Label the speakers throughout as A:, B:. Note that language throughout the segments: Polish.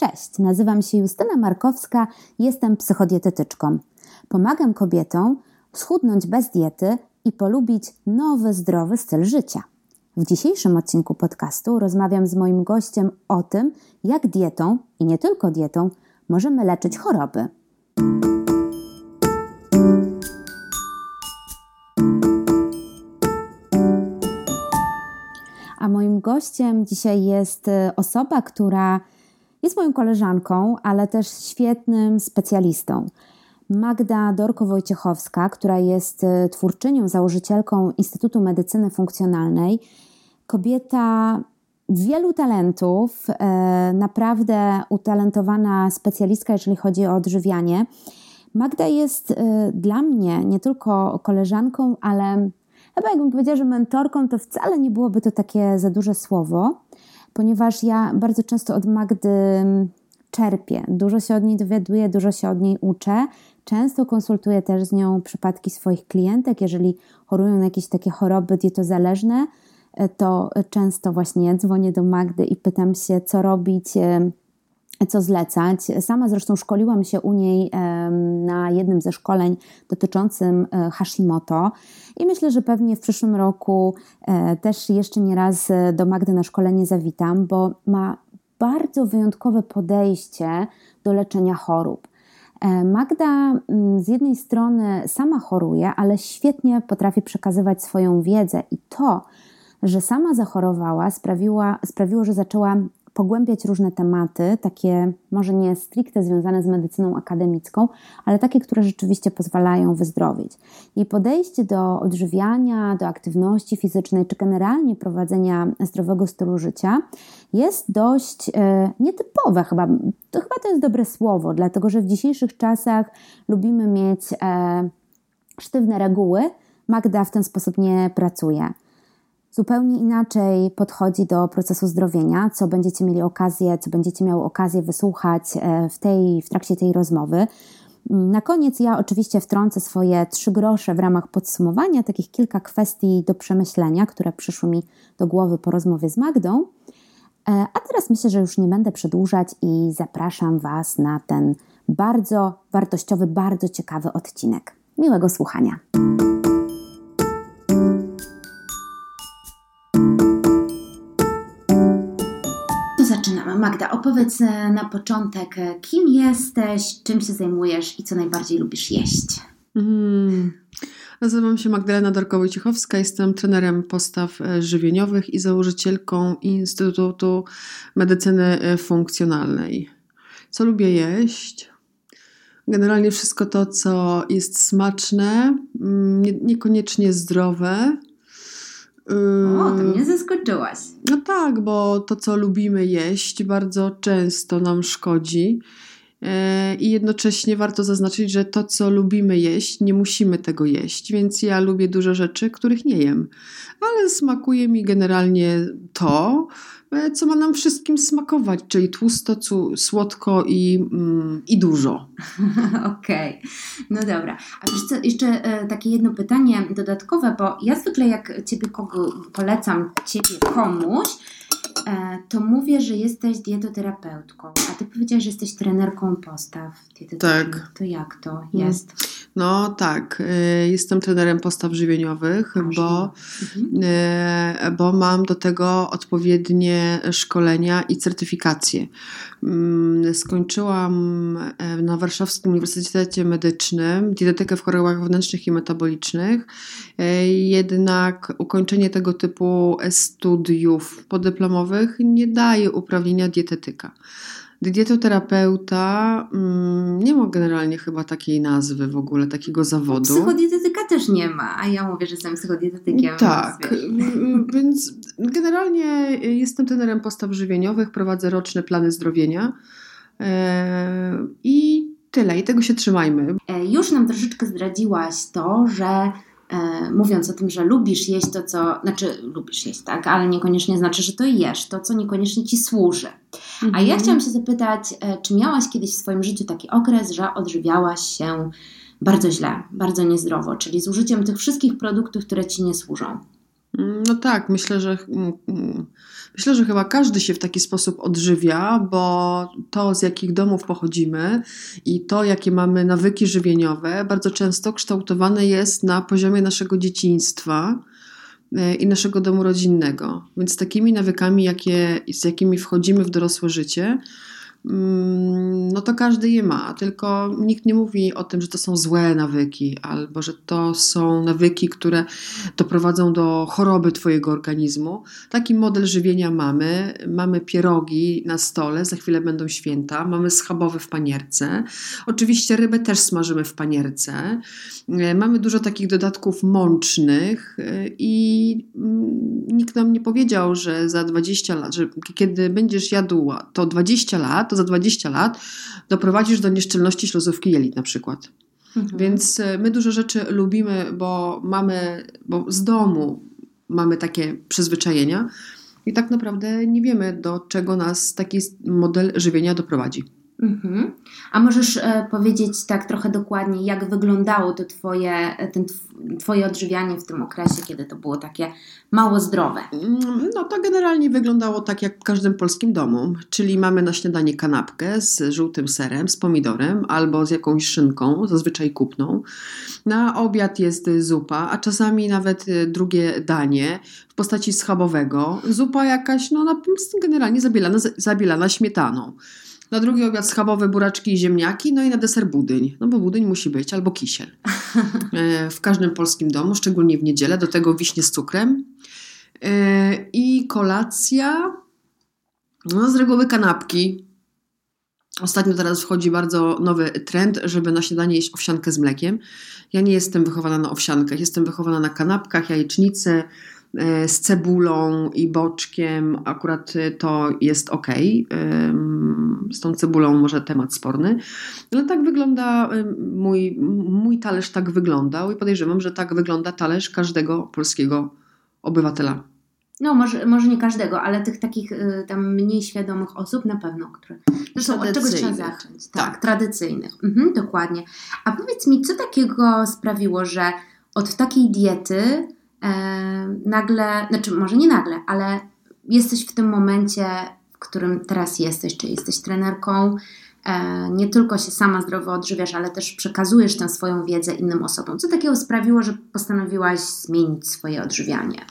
A: Cześć, nazywam się Justyna Markowska, jestem psychodietetyczką. Pomagam kobietom schudnąć bez diety i polubić nowy, zdrowy styl życia. W dzisiejszym odcinku podcastu rozmawiam z moim gościem o tym, jak dietą i nie tylko dietą możemy leczyć choroby. A moim gościem dzisiaj jest e, osoba, która jest moją koleżanką, ale też świetnym specjalistą. Magda Dorko-Wojciechowska, która jest e, twórczynią, założycielką Instytutu Medycyny Funkcjonalnej. Kobieta wielu talentów, e, naprawdę utalentowana specjalistka, jeżeli chodzi o odżywianie. Magda jest dla mnie nie tylko koleżanką, ale Chyba jakbym powiedziała, że mentorką, to wcale nie byłoby to takie za duże słowo, ponieważ ja bardzo często od Magdy mm, czerpię. Dużo się od niej dowiaduję, dużo się od niej uczę. Często konsultuję też z nią przypadki swoich klientek. Jeżeli chorują na jakieś takie choroby dietozależne, e, to często właśnie dzwonię do Magdy i pytam się, co robić co zlecać. Sama zresztą szkoliłam się u niej na jednym ze szkoleń dotyczącym e, Hashimoto i myślę, że pewnie w przyszłym roku e, też jeszcze nie raz e, do Magdy na szkolenie zawitam, bo ma bardzo wyjątkowe podejście do leczenia chorób. Magda mm, z jednej strony sama choruje, ale świetnie potrafi przekazywać swoją wiedzę i to, że sama zachorowała, sprawiła, sprawiło, że zaczęła pogłębiać różne tematy, takie może nie stricte związane z medycyną akademicką, ale takie, które rzeczywiście pozwalają wyzdrowieć. Jej podejście do odżywiania, do aktywności fizycznej, czy generalnie prowadzenia zdrowego stylu życia jest dość e, nietypowe, chyba to, chyba to jest dobre słowo, dlatego że w dzisiejszych czasach lubimy mieć e, sztywne reguły. Magda w ten sposób nie pracuje zupełnie inaczej podchodzi do procesu zdrowienia, co będziecie mieli okazję, co będziecie miały okazję wysłuchać e, w, tej, w trakcie tej rozmowy. Na koniec ja oczywiście wtrącę swoje trzy grosze w ramach podsumowania, takich kilka kwestii do przemyślenia, które przyszły mi do głowy po rozmowie z Magdą. E, a teraz myślę, że już nie będę przedłużać i zapraszam Was na ten bardzo wartościowy, bardzo ciekawy odcinek. Miłego słuchania. Magda, opowiedz e, na początek, e, kim jesteś, czym się zajmujesz i co najbardziej lubisz jeść? Mm.
B: Nazywam się Magdalena Darkowo-Ciechowska, jestem trenerem postaw e, żywieniowych i założycielką Instytutu Medycyny Funkcjonalnej. Co lubię jeść? Generalnie wszystko to, co jest smaczne, mm, niekoniecznie zdrowe,
A: o, to mnie zaskoczyłaś.
B: No tak, bo to, co lubimy jeść, bardzo często nam szkodzi. E, I jednocześnie warto zaznaczyć, że to, co lubimy jeść, nie musimy tego jeść, więc ja lubię dużo rzeczy, których nie jem, ale smakuje mi generalnie to, E, co ma nam wszystkim smakować, czyli tłusto, słodko i, mm, i dużo.
A: Okej, okay. no dobra. A co, jeszcze e, takie jedno pytanie dodatkowe, bo ja zwykle jak Ciebie kogo polecam Ciebie komuś, to mówię, że jesteś dietoterapeutką, a ty powiedziałaś, że jesteś trenerką postaw
B: Tak.
A: To jak to jest?
B: No tak, e, jestem trenerem postaw żywieniowych, bo, mhm. E, bo mam do tego odpowiednie szkolenia i certyfikacje. Mm, skończyłam na Warszawskim Uniwersytecie Medycznym dietetykę w chorobach wewnętrznych i metabolicznych, jednak ukończenie tego typu studiów podyplomowych nie daje uprawnienia dietetyka. Dietoterapeuta mm, nie ma generalnie chyba takiej nazwy w ogóle, takiego zawodu.
A: Psychodietetyka też nie ma, a ja mówię, że jestem psychodietetykiem.
B: Tak, więc generalnie jestem trenerem postaw żywieniowych, prowadzę roczne plany zdrowienia e, i tyle, i tego się trzymajmy.
A: E, już nam troszeczkę zdradziłaś to, że mówiąc o tym, że lubisz jeść to, co, znaczy lubisz jeść, tak, ale niekoniecznie znaczy, że to jesz, to, co niekoniecznie ci służy. Mhm. A ja mhm. chciałam się zapytać, e, czy miałaś kiedyś w swoim życiu taki okres, że odżywiałaś się bardzo źle, bardzo niezdrowo, czyli z użyciem tych wszystkich produktów, które ci nie służą?
B: No tak, myślę, że mm, mm, myślę, że chyba każdy się w taki sposób odżywia, bo to z jakich domów pochodzimy i to jakie mamy nawyki żywieniowe bardzo często kształtowane jest na poziomie naszego dzieciństwa e, i naszego domu rodzinnego. Więc takimi nawykami, jakie, z jakimi wchodzimy w dorosłe życie, Mm, no to każdy je ma, tylko nikt nie mówi o tym, że to są złe nawyki, albo że to są nawyki, które doprowadzą do choroby Twojego organizmu. Taki model żywienia mamy. Mamy pierogi na stole, za chwilę będą święta, mamy schabowy w panierce. Oczywiście rybę też smażymy w panierce. E, mamy dużo takich dodatków mącznych e, i mm, nikt nam nie powiedział, że za 20 lat, że kiedy będziesz jadł to 20 lat, to za 20 lat doprowadzisz do nieszczelności śluzówki jelit na przykład. Mhm. Więc e, my dużo rzeczy lubimy, bo mamy, bo z domu mamy takie przyzwyczajenia i tak naprawdę nie wiemy, do czego nas taki model żywienia doprowadzi.
A: Mhm. A możesz e, powiedzieć tak trochę dokładniej, jak wyglądało to twoje, e, ten, twoje odżywianie w tym okresie, kiedy to było takie mało zdrowe?
B: Mm, no to generalnie wyglądało tak jak w każdym polskim domu, czyli mamy na śniadanie kanapkę z żółtym serem, z pomidorem albo z jakąś szynką, zazwyczaj kupną. Na obiad jest zupa, a czasami nawet e, drugie danie w postaci schabowego. Zupa jakaś, no generalnie zabielana, zabielana śmietaną. Na drugi obiad schabowe buraczki i ziemniaki, no i na deser budyń. No bo budyń musi być, albo kisiel. E, w każdym polskim domu, szczególnie w niedzielę, do tego wiśnie z cukrem. E, I kolacja, no z reguły kanapki. Ostatnio teraz wchodzi bardzo nowy trend, żeby na śniadanie jeść owsiankę z mlekiem. Ja nie jestem wychowana na owsiankach, jestem wychowana na kanapkach, jajecznicy, z cebulą i boczkiem, akurat to jest ok. Z tą cebulą może temat sporny. Ale tak wygląda mój, mój talerz, tak wyglądał i podejrzewam, że tak wygląda talerz każdego polskiego obywatela.
A: No, może, może nie każdego, ale tych takich y, tam mniej świadomych osób na pewno, które. Zresztą od czegoś trzeba zacząć. Tak, tak. tradycyjnych. Mhm, dokładnie. A powiedz mi, co takiego sprawiło, że od takiej diety e, nagle, znaczy może nie nagle, ale jesteś w tym momencie, w którym teraz jesteś, czy jesteś trenerką, e, nie tylko się sama zdrowo odżywiasz, ale też przekazujesz tę swoją wiedzę innym osobom. Co takiego sprawiło, że postanowiłaś zmienić swoje odżywianie?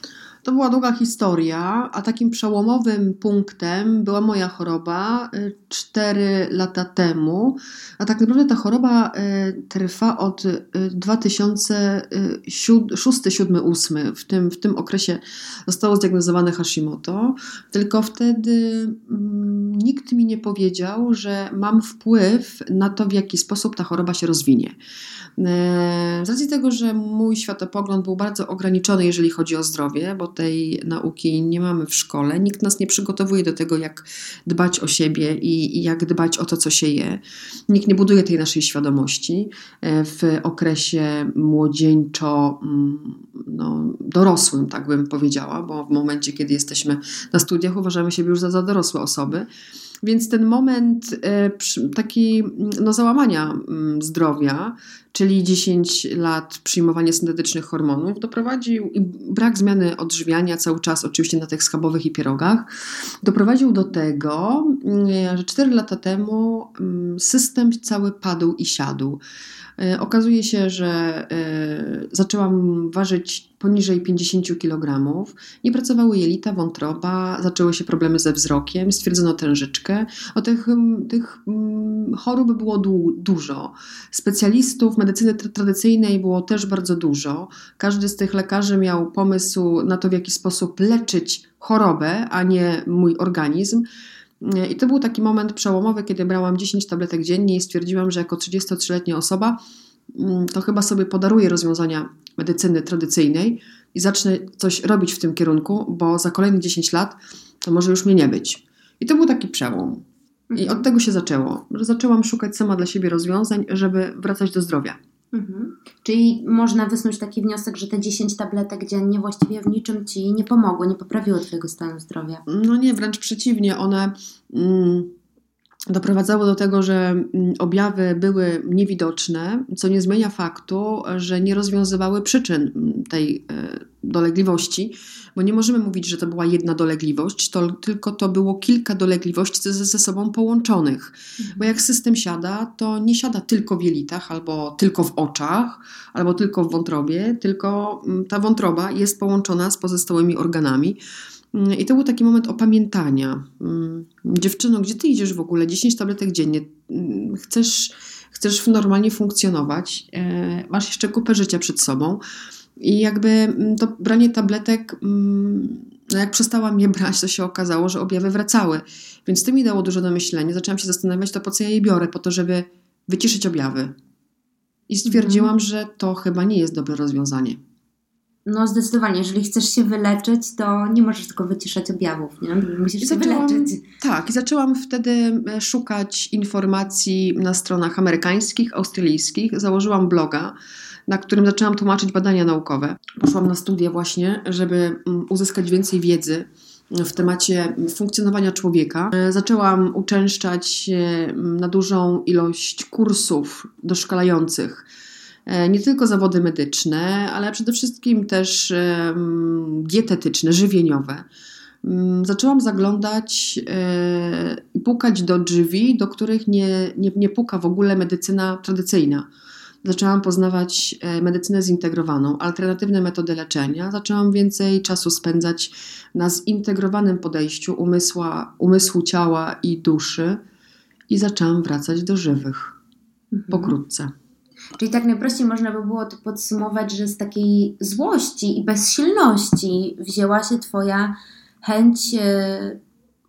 B: To była długa historia, a takim przełomowym punktem była moja choroba 4 y, lata temu. A tak naprawdę ta choroba y, trwa od 2006, 2007, 2008. W tym, w tym okresie zostało zdiagnozowane Hashimoto. Tylko wtedy mm, nikt mi nie powiedział, że mam wpływ na to, w jaki sposób ta choroba się rozwinie. E, z racji tego, że mój światopogląd był bardzo ograniczony, jeżeli chodzi o zdrowie, bo tej nauki nie mamy w szkole, nikt nas nie przygotowuje do tego, jak dbać o siebie i, i jak dbać o to, co się je. Nikt nie buduje tej naszej świadomości e, w okresie młodzieńczo mm, no, dorosłym, tak bym powiedziała, bo w momencie, kiedy jesteśmy na studiach, uważamy siebie już za, za dorosłe osoby. Więc ten moment e, taki no, załamania mm, zdrowia, czyli 10 lat przyjmowania syntetycznych hormonów, doprowadził i brak zmiany odżywiania cały czas, oczywiście na tych schabowych i pierogach, doprowadził do tego, mm, że 4 lata temu mm, system cały padł i siadł. E, okazuje się, że e, zaczęłam ważyć poniżej 50 kg, nie pracowały jelita, wątroba, zaczęły się problemy ze wzrokiem, stwierdzono tężyczkę. O tych, tych chorób było du dużo. Specjalistów medycyny tradycyjnej było też bardzo dużo. Każdy z tych lekarzy miał pomysł na to, w jaki sposób leczyć chorobę, a nie mój organizm. I to był taki moment przełomowy, kiedy brałam 10 tabletek dziennie i stwierdziłam, że jako 33-letnia osoba mm, to chyba sobie podaruję rozwiązania medycyny tradycyjnej i zacznę coś robić w tym kierunku, bo za kolejne 10 lat to może już mnie nie być. I to był taki przełom. I od mhm. tego się zaczęło, że zaczęłam szukać sama dla siebie rozwiązań, żeby wracać do zdrowia.
A: Mhm. Czyli można wysnuć taki wniosek, że te 10 tabletek dziennie właściwie w niczym ci nie pomogły, nie poprawiły Twojego stanu zdrowia.
B: No nie, wręcz przeciwnie, one. Mm, doprowadzało do tego, że mm, objawy były niewidoczne, co nie zmienia faktu, że nie rozwiązywały przyczyn mm, tej e, dolegliwości, bo nie możemy mówić, że to była jedna dolegliwość, to, tylko to było kilka dolegliwości ze, ze sobą połączonych. Bo jak system siada, to nie siada tylko w jelitach, albo tylko w oczach, albo tylko w wątrobie, tylko mm, ta wątroba jest połączona z pozostałymi organami. Mm, I to był taki moment opamiętania. Mm, dziewczyno, gdzie ty idziesz w ogóle? 10 tabletek dziennie. Mm, chcesz, chcesz normalnie funkcjonować. E, masz jeszcze kupę życia przed sobą. I jakby to branie tabletek, no jak przestałam je brać, to się okazało, że objawy wracały. Więc to mi dało dużo do myślenia. Zaczęłam się zastanawiać, to po co ja je biorę? Po to, żeby wyciszyć objawy. I stwierdziłam, mhm. że to chyba nie jest dobre rozwiązanie.
A: No zdecydowanie, jeżeli chcesz się wyleczyć, to nie możesz tylko wyciszać objawów, nie? Musisz się zaczęłam, wyleczyć.
B: Tak, i zaczęłam wtedy e, szukać informacji na stronach amerykańskich, australijskich. Założyłam bloga, na którym zaczęłam tłumaczyć badania naukowe. Poszłam na studia właśnie, żeby mm, uzyskać więcej wiedzy w temacie funkcjonowania człowieka. E, zaczęłam uczęszczać na dużą ilość kursów doszkalających E, nie tylko zawody medyczne, ale przede wszystkim też dietetyczne, żywieniowe. Mm, zaczęłam zaglądać e, i pukać do drzwi, do których nie, nie, nie puka w ogóle medycyna tradycyjna. Zaczęłam poznawać e, medycynę zintegrowaną, alternatywne metody leczenia. Zaczęłam więcej czasu spędzać na zintegrowanym podejściu umysła, umysłu, ciała i duszy i zaczęłam wracać do żywych mhm. pokrótce.
A: Czyli tak najprościej można by było to podsumować, że z takiej złości i bezsilności wzięła się Twoja chęć e,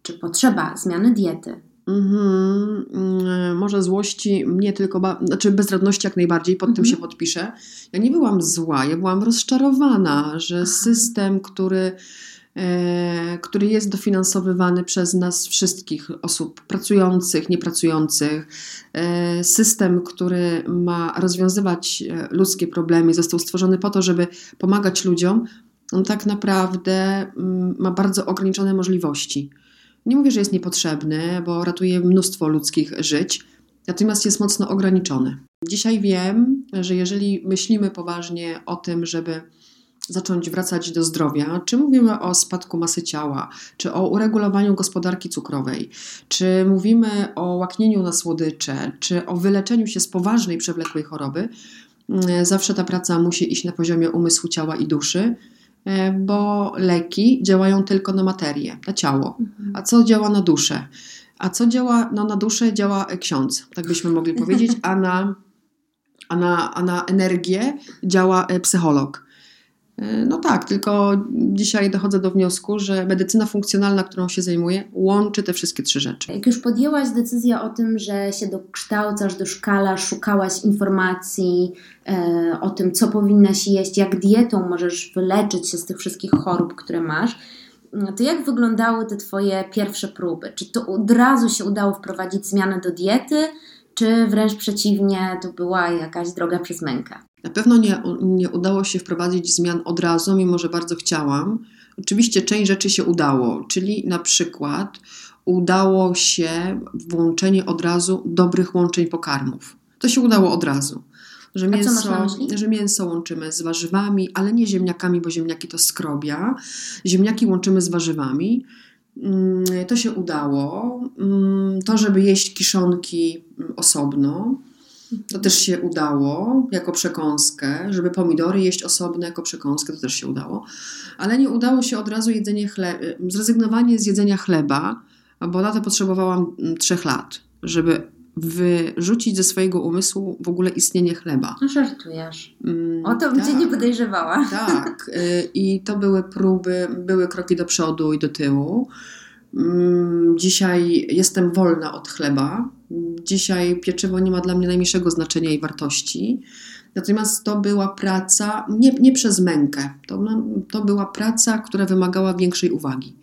A: czy potrzeba zmiany diety.
B: Mhm, mm, może złości, nie tylko, znaczy bezradności jak najbardziej, pod tym mhm. się podpiszę. Ja nie byłam zła, ja byłam rozczarowana, że system, który który jest dofinansowywany przez nas wszystkich osób pracujących, niepracujących. E, system, który ma rozwiązywać e, ludzkie problemy, został stworzony po to, żeby pomagać ludziom, on tak naprawdę mm, ma bardzo ograniczone możliwości. Nie mówię, że jest niepotrzebny, bo ratuje mnóstwo ludzkich żyć, natomiast jest mocno ograniczony. Dzisiaj wiem, że jeżeli myślimy poważnie o tym, żeby zacząć wracać do zdrowia, czy mówimy o spadku masy ciała, czy o uregulowaniu gospodarki cukrowej, czy mówimy o łaknieniu na słodycze, czy o wyleczeniu się z poważnej, przewlekłej choroby, mm, zawsze ta praca musi iść na poziomie umysłu, ciała i duszy, e, bo leki działają tylko na materię, na ciało. Mhm. A co działa na duszę? A co działa no, na duszę, działa ksiądz, tak byśmy mogli powiedzieć, a na, a na, a na energię działa e, psycholog. No tak, tylko dzisiaj dochodzę do wniosku, że medycyna funkcjonalna, którą się zajmuję, łączy te wszystkie trzy rzeczy.
A: Jak już podjęłaś decyzję o tym, że się dokształcasz, doszkalasz, szukałaś informacji e, o tym, co powinnaś jeść, jak dietą możesz wyleczyć się z tych wszystkich chorób, które masz, to jak wyglądały te Twoje pierwsze próby? Czy to od razu się udało wprowadzić zmianę do diety, czy wręcz przeciwnie, to była jakaś droga przez mękę?
B: Na pewno nie, nie udało się wprowadzić zmian od razu, mimo że bardzo chciałam. Oczywiście część rzeczy się udało, czyli na przykład udało się włączenie od razu dobrych łączeń pokarmów. To się udało od razu. Że mięso, że mięso łączymy z warzywami, ale nie ziemniakami, bo ziemniaki to skrobia. Ziemniaki łączymy z warzywami. Mm, to się udało. Mm, to, żeby jeść kiszonki osobno, to też się udało jako przekąskę, żeby pomidory jeść osobno jako przekąskę, to też się udało. Ale nie udało się od razu jedzenie chleba, zrezygnowanie z jedzenia chleba, bo na to potrzebowałam mm, trzech lat, żeby wyrzucić ze swojego umysłu w ogóle istnienie chleba.
A: No żartujesz. Mm, o to bym tak, cię nie podejrzewała.
B: Tak. Y, I to były próby, były kroki do przodu i do tyłu. Mm, dzisiaj jestem wolna od chleba. Dzisiaj pieczywo nie ma dla mnie najmniejszego znaczenia i wartości. Natomiast to była praca nie, nie przez mękę. To, to była praca, która wymagała większej uwagi.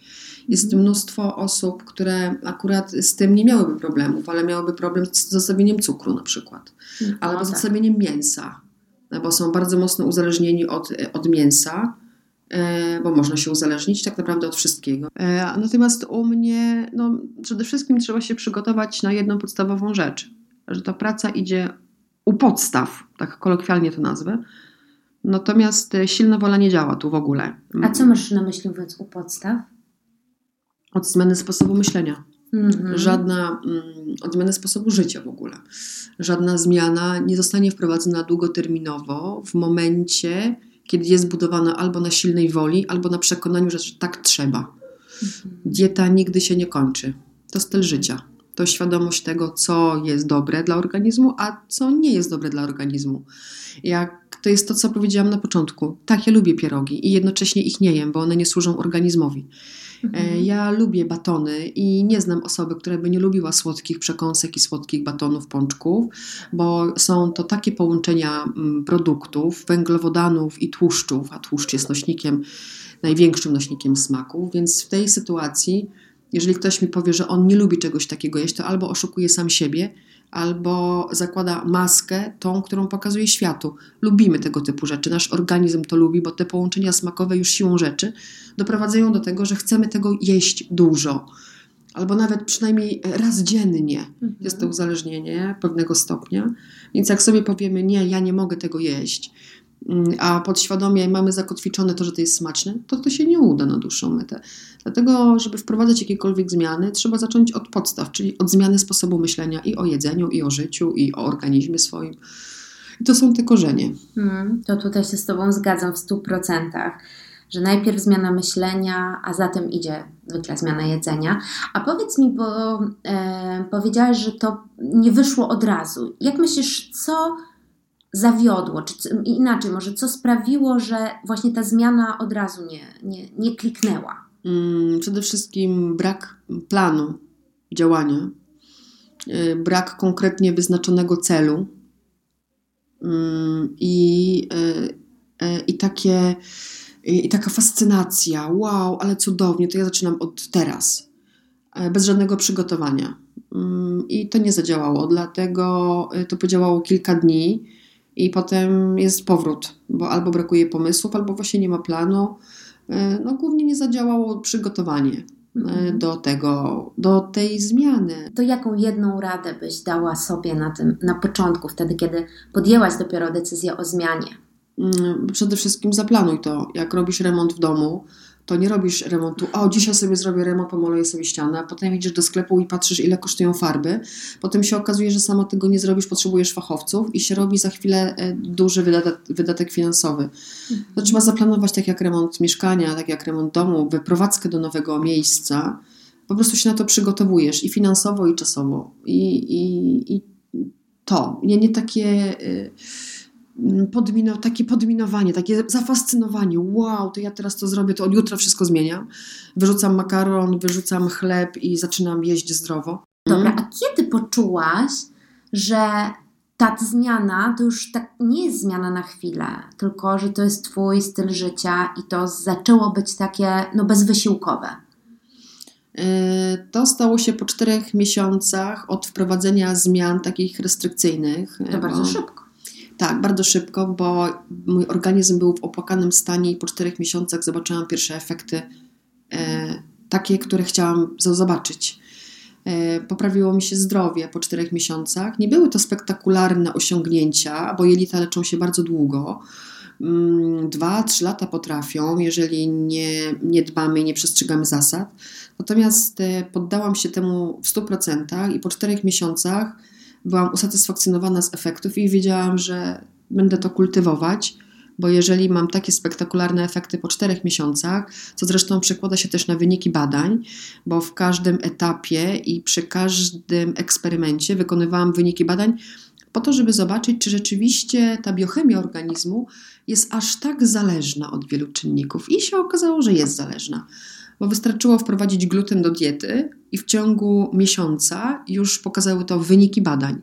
B: Jest mhm. mnóstwo osób, które akurat z tym nie miałyby problemów, ale miałyby problem z zostawieniem cukru na przykład, no, albo z tak. zostawieniem mięsa, bo są bardzo mocno uzależnieni od, od mięsa e, bo można się uzależnić tak naprawdę od wszystkiego. E, natomiast u mnie no, przede wszystkim trzeba się przygotować na jedną podstawową rzecz, że ta praca idzie u podstaw, tak kolokwialnie to nazwę, natomiast silna wola nie działa tu w ogóle.
A: A co masz na myśli mówiąc u podstaw?
B: Od zmiany sposobu myślenia. Mhm. Żadna mm, od zmiany sposobu życia w ogóle. Żadna zmiana nie zostanie wprowadzona długoterminowo w momencie, kiedy jest budowana albo na silnej woli, albo na przekonaniu, że tak trzeba. Dieta nigdy się nie kończy. To styl życia. To świadomość tego, co jest dobre dla organizmu, a co nie jest dobre dla organizmu. Jak to jest to, co powiedziałam na początku. Tak, ja lubię pierogi i jednocześnie ich nie jem, bo one nie służą organizmowi. E, mhm. Ja lubię batony i nie znam osoby, która by nie lubiła słodkich przekąsek i słodkich batonów, pączków, bo są to takie połączenia mm, produktów, węglowodanów i tłuszczów, a tłuszcz jest nośnikiem, największym nośnikiem smaku, więc w tej sytuacji, jeżeli ktoś mi powie, że on nie lubi czegoś takiego jeść, to albo oszukuje sam siebie, albo zakłada maskę, tą, którą pokazuje światu. Lubimy tego typu rzeczy, nasz organizm to lubi, bo te połączenia smakowe już siłą rzeczy doprowadzają do tego, że chcemy tego jeść dużo. Albo nawet przynajmniej raz dziennie mhm. jest to uzależnienie pewnego stopnia. Więc jak sobie powiemy, nie, ja nie mogę tego jeść, Mm, a podświadomie mamy zakotwiczone to, że to jest smaczne, to to się nie uda na dłuższą metę. Dlatego, żeby wprowadzać jakiekolwiek zmiany, trzeba zacząć od podstaw, czyli od zmiany sposobu myślenia i o jedzeniu, i o życiu, i o organizmie swoim. I to są te korzenie.
A: Hmm, to tutaj się z Tobą zgadzam w stu procentach że najpierw zmiana myślenia, a zatem idzie zwykle zmiana jedzenia. A powiedz mi, bo e, powiedziałaś, że to nie wyszło od razu. Jak myślisz, co zawiodło, czy inaczej, może co sprawiło, że właśnie ta zmiana od razu nie, nie, nie kliknęła?
B: Mm, przede wszystkim brak planu działania, y, brak konkretnie wyznaczonego celu mm, i, y, y, i takie i taka fascynacja, wow, ale cudownie, to ja zaczynam od teraz, bez żadnego przygotowania. Mm, I to nie zadziałało, dlatego to podziałało kilka dni i potem jest powrót, bo albo brakuje pomysłów, albo właśnie nie ma planu. E, no, głównie nie zadziałało przygotowanie e, mhm. do tego, do tej zmiany.
A: To jaką jedną radę byś dała sobie na tym, na początku, wtedy, kiedy podjęłaś dopiero decyzję o zmianie?
B: Mm, przede wszystkim zaplanuj to. Jak robisz remont w domu, to nie robisz remontu, o dzisiaj sobie zrobię remont, pomoluję sobie ścianę, a potem idziesz do sklepu i patrzysz ile kosztują farby, potem się okazuje, że sama tego nie zrobisz, potrzebujesz fachowców i się robi za chwilę e, duży wydatek, wydatek finansowy. To trzeba zaplanować tak jak remont mieszkania, tak jak remont domu, wyprowadzkę do nowego miejsca, po prostu się na to przygotowujesz i finansowo i czasowo. I, i, i to, nie, nie takie... Y Mm, podmino, takie podminowanie, takie zafascynowanie. Wow, to ja teraz to zrobię, to od jutra wszystko zmieniam. Wyrzucam makaron, wyrzucam chleb i zaczynam jeść zdrowo.
A: Dobra, a kiedy poczułaś, że ta zmiana to już tak nie jest zmiana na chwilę, tylko że to jest Twój styl życia i to zaczęło być takie no, bezwysiłkowe?
B: Yy, to stało się po czterech miesiącach od wprowadzenia zmian takich restrykcyjnych.
A: To bardzo szybko.
B: Tak, bardzo szybko, bo mój organizm był w opłakanym stanie i po czterech miesiącach zobaczyłam pierwsze efekty, e, takie, które chciałam zobaczyć. E, poprawiło mi się zdrowie po czterech miesiącach. Nie były to spektakularne osiągnięcia, bo jelita leczą się bardzo długo. Mm, dwa, trzy lata potrafią, jeżeli nie, nie dbamy i nie przestrzegamy zasad. Natomiast e, poddałam się temu w 100% i po czterech miesiącach byłam usatysfakcjonowana z efektów i wiedziałam, że będę to kultywować, bo jeżeli mam takie spektakularne efekty po czterech miesiącach, co zresztą przekłada się też na wyniki badań, bo w każdym etapie i przy każdym eksperymencie wykonywałam wyniki badań po to, żeby zobaczyć, czy rzeczywiście ta biochemia organizmu jest aż tak zależna od wielu czynników. I się okazało, że jest zależna bo wystarczyło wprowadzić gluten do diety i w ciągu miesiąca już pokazały to wyniki badań,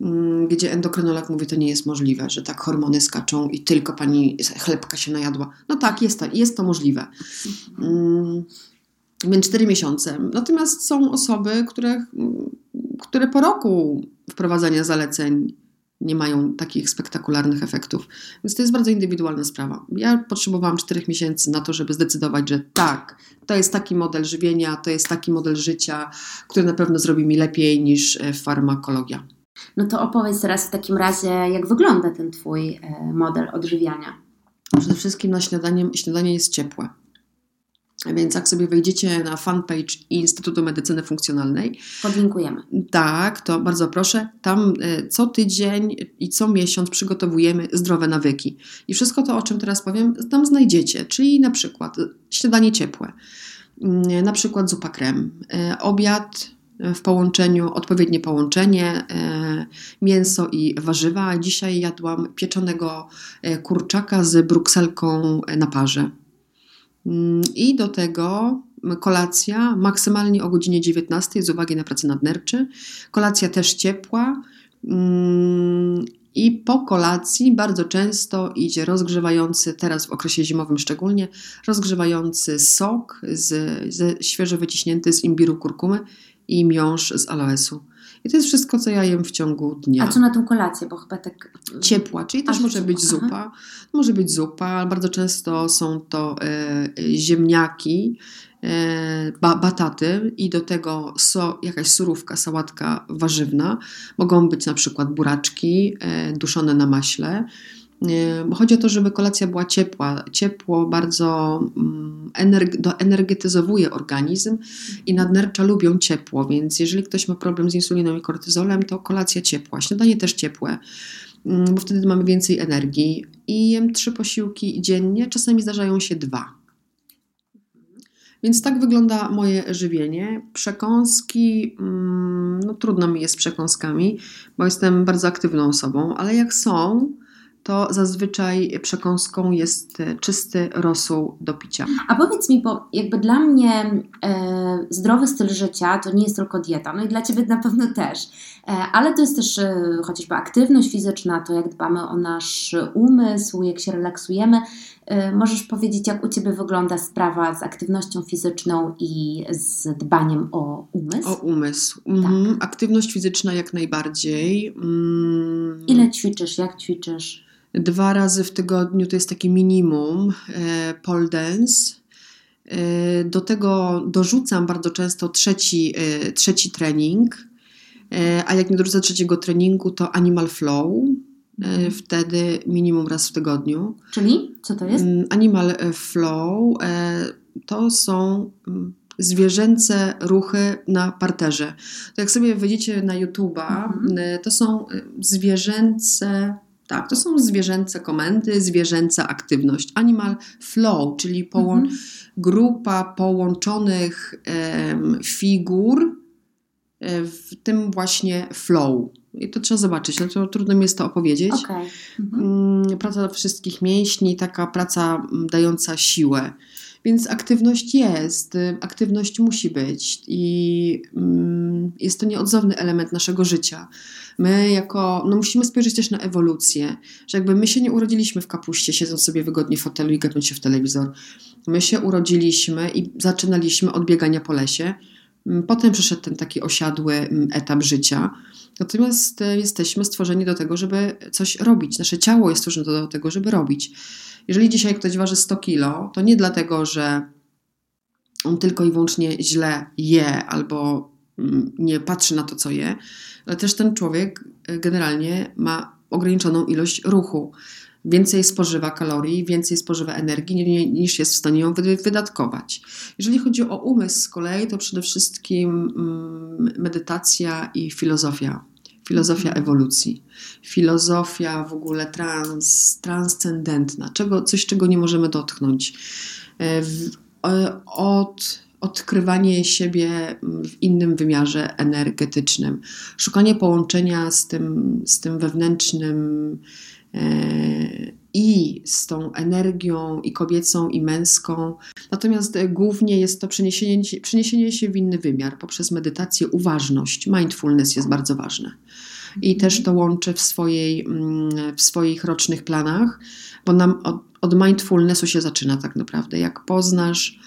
B: mm, gdzie endokrynolog mówi, to nie jest możliwe, że tak hormony skaczą i tylko pani chlebka się najadła. No tak, jest to, jest to możliwe. Mm, więc 4 miesiące. Natomiast są osoby, które, które po roku wprowadzania zaleceń nie mają takich spektakularnych efektów. Więc to jest bardzo indywidualna sprawa. Ja potrzebowałam czterech miesięcy na to, żeby zdecydować, że tak, to jest taki model żywienia, to jest taki model życia, który na pewno zrobi mi lepiej niż e, farmakologia.
A: No to opowiedz teraz w takim razie, jak wygląda ten Twój e, model odżywiania.
B: Przede wszystkim na śniadanie, śniadanie jest ciepłe. Więc jak sobie wejdziecie na fanpage Instytutu Medycyny Funkcjonalnej,
A: podlinkujemy.
B: Tak, to bardzo proszę. Tam e, co tydzień i co miesiąc przygotowujemy zdrowe nawyki. I wszystko to, o czym teraz powiem, tam znajdziecie. Czyli na przykład śniadanie ciepłe, mm, na przykład zupa krem, e, obiad w połączeniu, odpowiednie połączenie e, mięso i warzywa. Dzisiaj jadłam pieczonego kurczaka z brukselką na parze. Mm, I do tego kolacja maksymalnie o godzinie 19 z uwagi na pracę nadnerczy. Kolacja też ciepła. Mm, I po kolacji bardzo często idzie rozgrzewający, teraz w okresie zimowym szczególnie, rozgrzewający sok z, z świeżo wyciśnięty z imbiru kurkumy i miąższ z aloesu. I to jest wszystko, co ja jem w ciągu dnia.
A: A co na tą kolację? Bo chyba tak.
B: Ciepła, czyli też może być zupa. Aha. Może być zupa, ale bardzo często są to e, ziemniaki, e, ba, bataty i do tego so, jakaś surówka, sałatka warzywna. Mogą być na przykład buraczki e, duszone na maśle. Chodzi o to, żeby kolacja była ciepła. Ciepło bardzo mm, energetyzowuje organizm i nadnercza lubią ciepło, więc jeżeli ktoś ma problem z insuliną i kortyzolem, to kolacja ciepła. Śniadanie też ciepłe, mm, bo wtedy mamy więcej energii. I jem trzy posiłki dziennie, czasami zdarzają się dwa. Więc tak wygląda moje żywienie. Przekąski, mm, no trudno mi jest z przekąskami, bo jestem bardzo aktywną osobą, ale jak są, to zazwyczaj przekąską jest e, czysty rosół do picia.
A: A powiedz mi, bo jakby dla mnie e, zdrowy styl życia to nie jest tylko dieta, no i dla Ciebie na pewno też, e, ale to jest też e, chociażby aktywność fizyczna, to jak dbamy o nasz umysł, jak się relaksujemy. E, możesz powiedzieć, jak u Ciebie wygląda sprawa z aktywnością fizyczną i z dbaniem o umysł?
B: O umysł. Mhm. Tak. Aktywność fizyczna jak najbardziej.
A: Mm. Ile ćwiczysz? Jak ćwiczysz?
B: Dwa razy w tygodniu to jest takie minimum e, pole dance. E, do tego dorzucam bardzo często trzeci, e, trzeci trening, a jak nie dorzucę trzeciego treningu, to animal flow. Mhm. Wtedy minimum raz w tygodniu.
A: Czyli co to jest? Mm,
B: animal flow to są mm, zwierzęce ruchy na parterze. To jak sobie wejdziecie na YouTube'a, mhm. to są zwierzęce tak, to są zwierzęce komendy, zwierzęca aktywność. Animal flow, czyli połą mhm. grupa połączonych figur e, w tym właśnie flow. I to trzeba zobaczyć, no to trudno mi jest to opowiedzieć. Okay. Mhm. Mm, praca wszystkich mięśni, taka praca mm, dająca siłę. Więc aktywność jest, y, aktywność musi być i mm, jest to nieodzowny element naszego życia. My jako, no musimy spojrzeć też na ewolucję, że jakby my się nie urodziliśmy w kapuście, siedząc sobie wygodnie w fotelu i gapiąc się w telewizor. My się urodziliśmy i zaczynaliśmy od biegania po lesie. Mm, potem przyszedł ten taki osiadły mm, etap życia. Natomiast y, jesteśmy stworzeni do tego, żeby coś robić. Nasze ciało jest stworzone do tego, żeby robić. Jeżeli dzisiaj ktoś waży 100 kilo, to nie dlatego, że on tylko i wyłącznie źle je albo mm, nie patrzy na to, co je, ale też ten człowiek e, generalnie ma ograniczoną ilość ruchu. Więcej spożywa kalorii, więcej spożywa energii niż jest w stanie ją wydatkować. Jeżeli chodzi o umysł z kolei, to przede wszystkim mm, medytacja i filozofia filozofia mhm. ewolucji, filozofia w ogóle trans, transcendentna, czego, coś, czego nie możemy dotknąć. E, e, od odkrywanie siebie w innym wymiarze energetycznym, szukanie połączenia z tym, z tym wewnętrznym e, i z tą energią i kobiecą, i męską. Natomiast głównie jest to przeniesienie, przeniesienie się w inny wymiar poprzez medytację, uważność. Mindfulness jest bardzo ważne i też to łączę w, swojej, mm, w swoich rocznych planach, bo nam od, od mindfulnessu się zaczyna tak naprawdę. Jak poznasz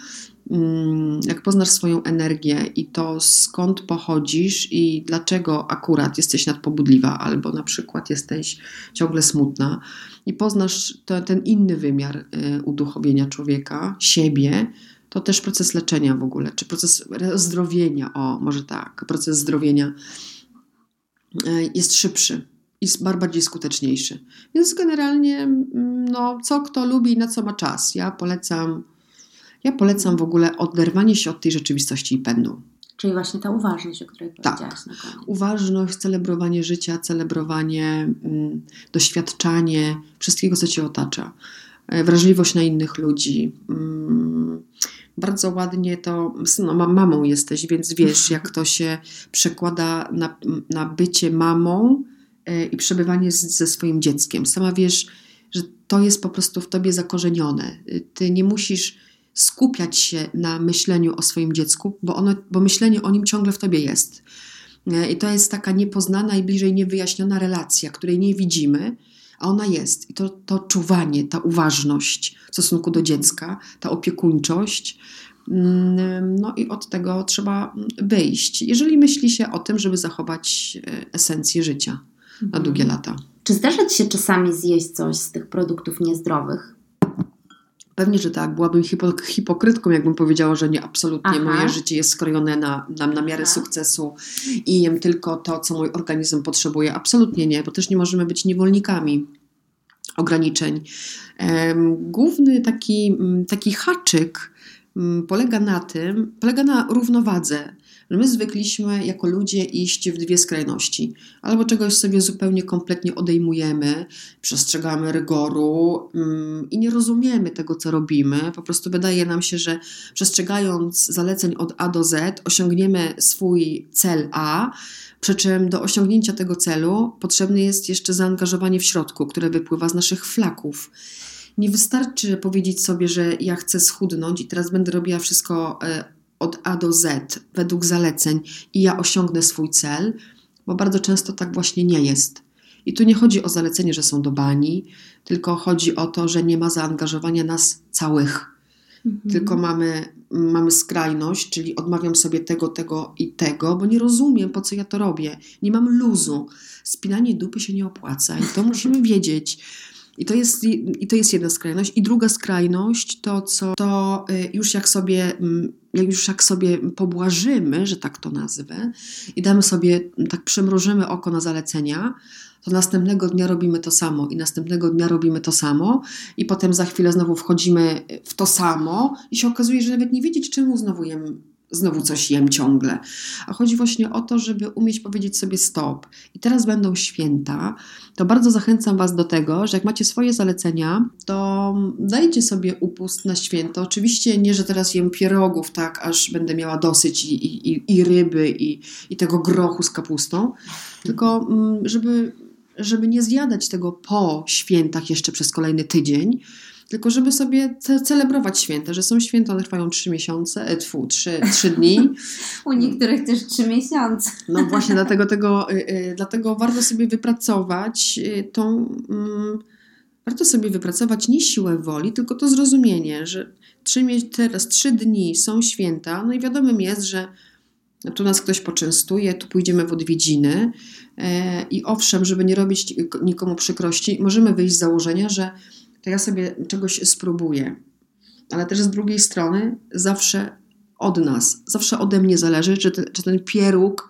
B: jak poznasz swoją energię i to skąd pochodzisz i dlaczego akurat jesteś nadpobudliwa, albo na przykład jesteś ciągle smutna, i poznasz to, ten inny wymiar y, uduchowienia człowieka, siebie, to też proces leczenia w ogóle, czy proces zdrowienia, o może tak, proces zdrowienia y, jest szybszy i bardziej skuteczniejszy. Więc generalnie, mm, no, co kto lubi i na co ma czas. Ja polecam, ja polecam w ogóle oderwanie się od tej rzeczywistości i pędu.
A: Czyli właśnie ta uważność, o której tak. powiedziałaś
B: na koniec. Uważność, celebrowanie życia, celebrowanie, mm, doświadczanie wszystkiego, co cię otacza. E, wrażliwość na innych ludzi. Mm, bardzo ładnie to, no, mamą jesteś, więc wiesz, jak to się przekłada na, na bycie mamą e, i przebywanie z, ze swoim dzieckiem. Sama wiesz, że to jest po prostu w tobie zakorzenione. Ty nie musisz skupiać się na myśleniu o swoim dziecku, bo, ono, bo myślenie o nim ciągle w tobie jest. E, I to jest taka niepoznana i bliżej niewyjaśniona relacja, której nie widzimy, a ona jest. I to, to czuwanie, ta uważność w stosunku do dziecka, ta opiekuńczość. Mm, no i od tego trzeba wyjść, jeżeli myśli się o tym, żeby zachować e, esencję życia na mhm. długie lata.
A: Czy zdarza Ci się czasami zjeść coś z tych produktów niezdrowych?
B: Pewnie, że tak. Byłabym hipokrytką, jakbym powiedziała, że nie, absolutnie Aha. moje życie jest skrojone na, na, na miarę Aha. sukcesu i jem tylko to, co mój organizm potrzebuje. Absolutnie nie, bo też nie możemy być niewolnikami ograniczeń. Główny taki, taki haczyk polega na tym, polega na równowadze My zwykliśmy jako ludzie iść w dwie skrajności. Albo czegoś sobie zupełnie kompletnie odejmujemy, przestrzegamy rygoru mm, i nie rozumiemy tego, co robimy. Po prostu wydaje nam się, że przestrzegając zaleceń od A do Z osiągniemy swój cel A, przy czym do osiągnięcia tego celu potrzebne jest jeszcze zaangażowanie w środku, które wypływa z naszych flaków. Nie wystarczy powiedzieć sobie, że ja chcę schudnąć i teraz będę robiła wszystko e, od A do Z według zaleceń i ja osiągnę swój cel, bo bardzo często tak właśnie nie jest. I tu nie chodzi o zalecenie, że są do bani, tylko chodzi o to, że nie ma zaangażowania nas całych. Mhm. Tylko mamy, mamy skrajność, czyli odmawiam sobie tego, tego i tego, bo nie rozumiem, po co ja to robię. Nie mam luzu. Spinanie dupy się nie opłaca i to musimy wiedzieć. I to, jest, I to jest jedna skrajność. I druga skrajność to, co to y, już jak sobie, mm, już jak sobie pobłażymy, że tak to nazwę, i damy sobie, tak przymrużymy oko na zalecenia, to następnego dnia robimy to samo i następnego dnia robimy to samo i potem za chwilę znowu wchodzimy w to samo i się okazuje, że nawet nie wiedzieć czemu znowu jem znowu coś jem ciągle. A chodzi właśnie o to, żeby umieć powiedzieć sobie stop. I teraz będą święta, to bardzo zachęcam Was do tego, że jak macie swoje zalecenia, to dajcie sobie upust na święto. Oczywiście nie, że teraz jem pierogów, tak, aż będę miała dosyć i, i, i ryby, i, i tego grochu z kapustą, tylko mm, żeby, żeby nie zjadać tego po świętach jeszcze przez kolejny tydzień, tylko żeby sobie ce celebrować święta, że są święta, one trwają trzy miesiące, e, tfu, trzy, trzy dni.
A: U niektórych też trzy miesiące.
B: No właśnie, dlatego, tego, y, y, dlatego warto sobie wypracować y, tą... Y, warto sobie wypracować nie siłę woli, tylko to zrozumienie, że trzy, teraz trzy dni są święta, no i wiadomym jest, że tu nas ktoś poczęstuje, tu pójdziemy w odwiedziny e, i owszem, żeby nie robić nikomu przykrości, możemy wyjść z założenia, że to ja sobie czegoś spróbuję. Ale też z drugiej strony zawsze od nas, zawsze ode mnie zależy, czy, te, czy ten pieróg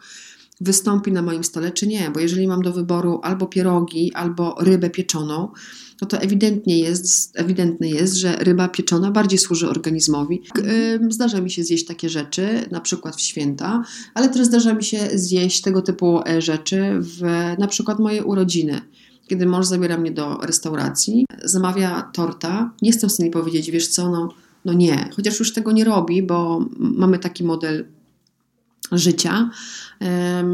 B: wystąpi na moim stole, czy nie. Bo jeżeli mam do wyboru albo pierogi, albo rybę pieczoną, no to ewidentnie jest, ewidentne jest, że ryba pieczona bardziej służy organizmowi. Zdarza mi się zjeść takie rzeczy, na przykład w święta, ale też zdarza mi się zjeść tego typu e, rzeczy w na przykład moje urodziny kiedy mąż zabiera mnie do restauracji, zamawia torta, nie jestem w stanie powiedzieć, wiesz co, no, no nie, chociaż już tego nie robi, bo mamy taki model życia,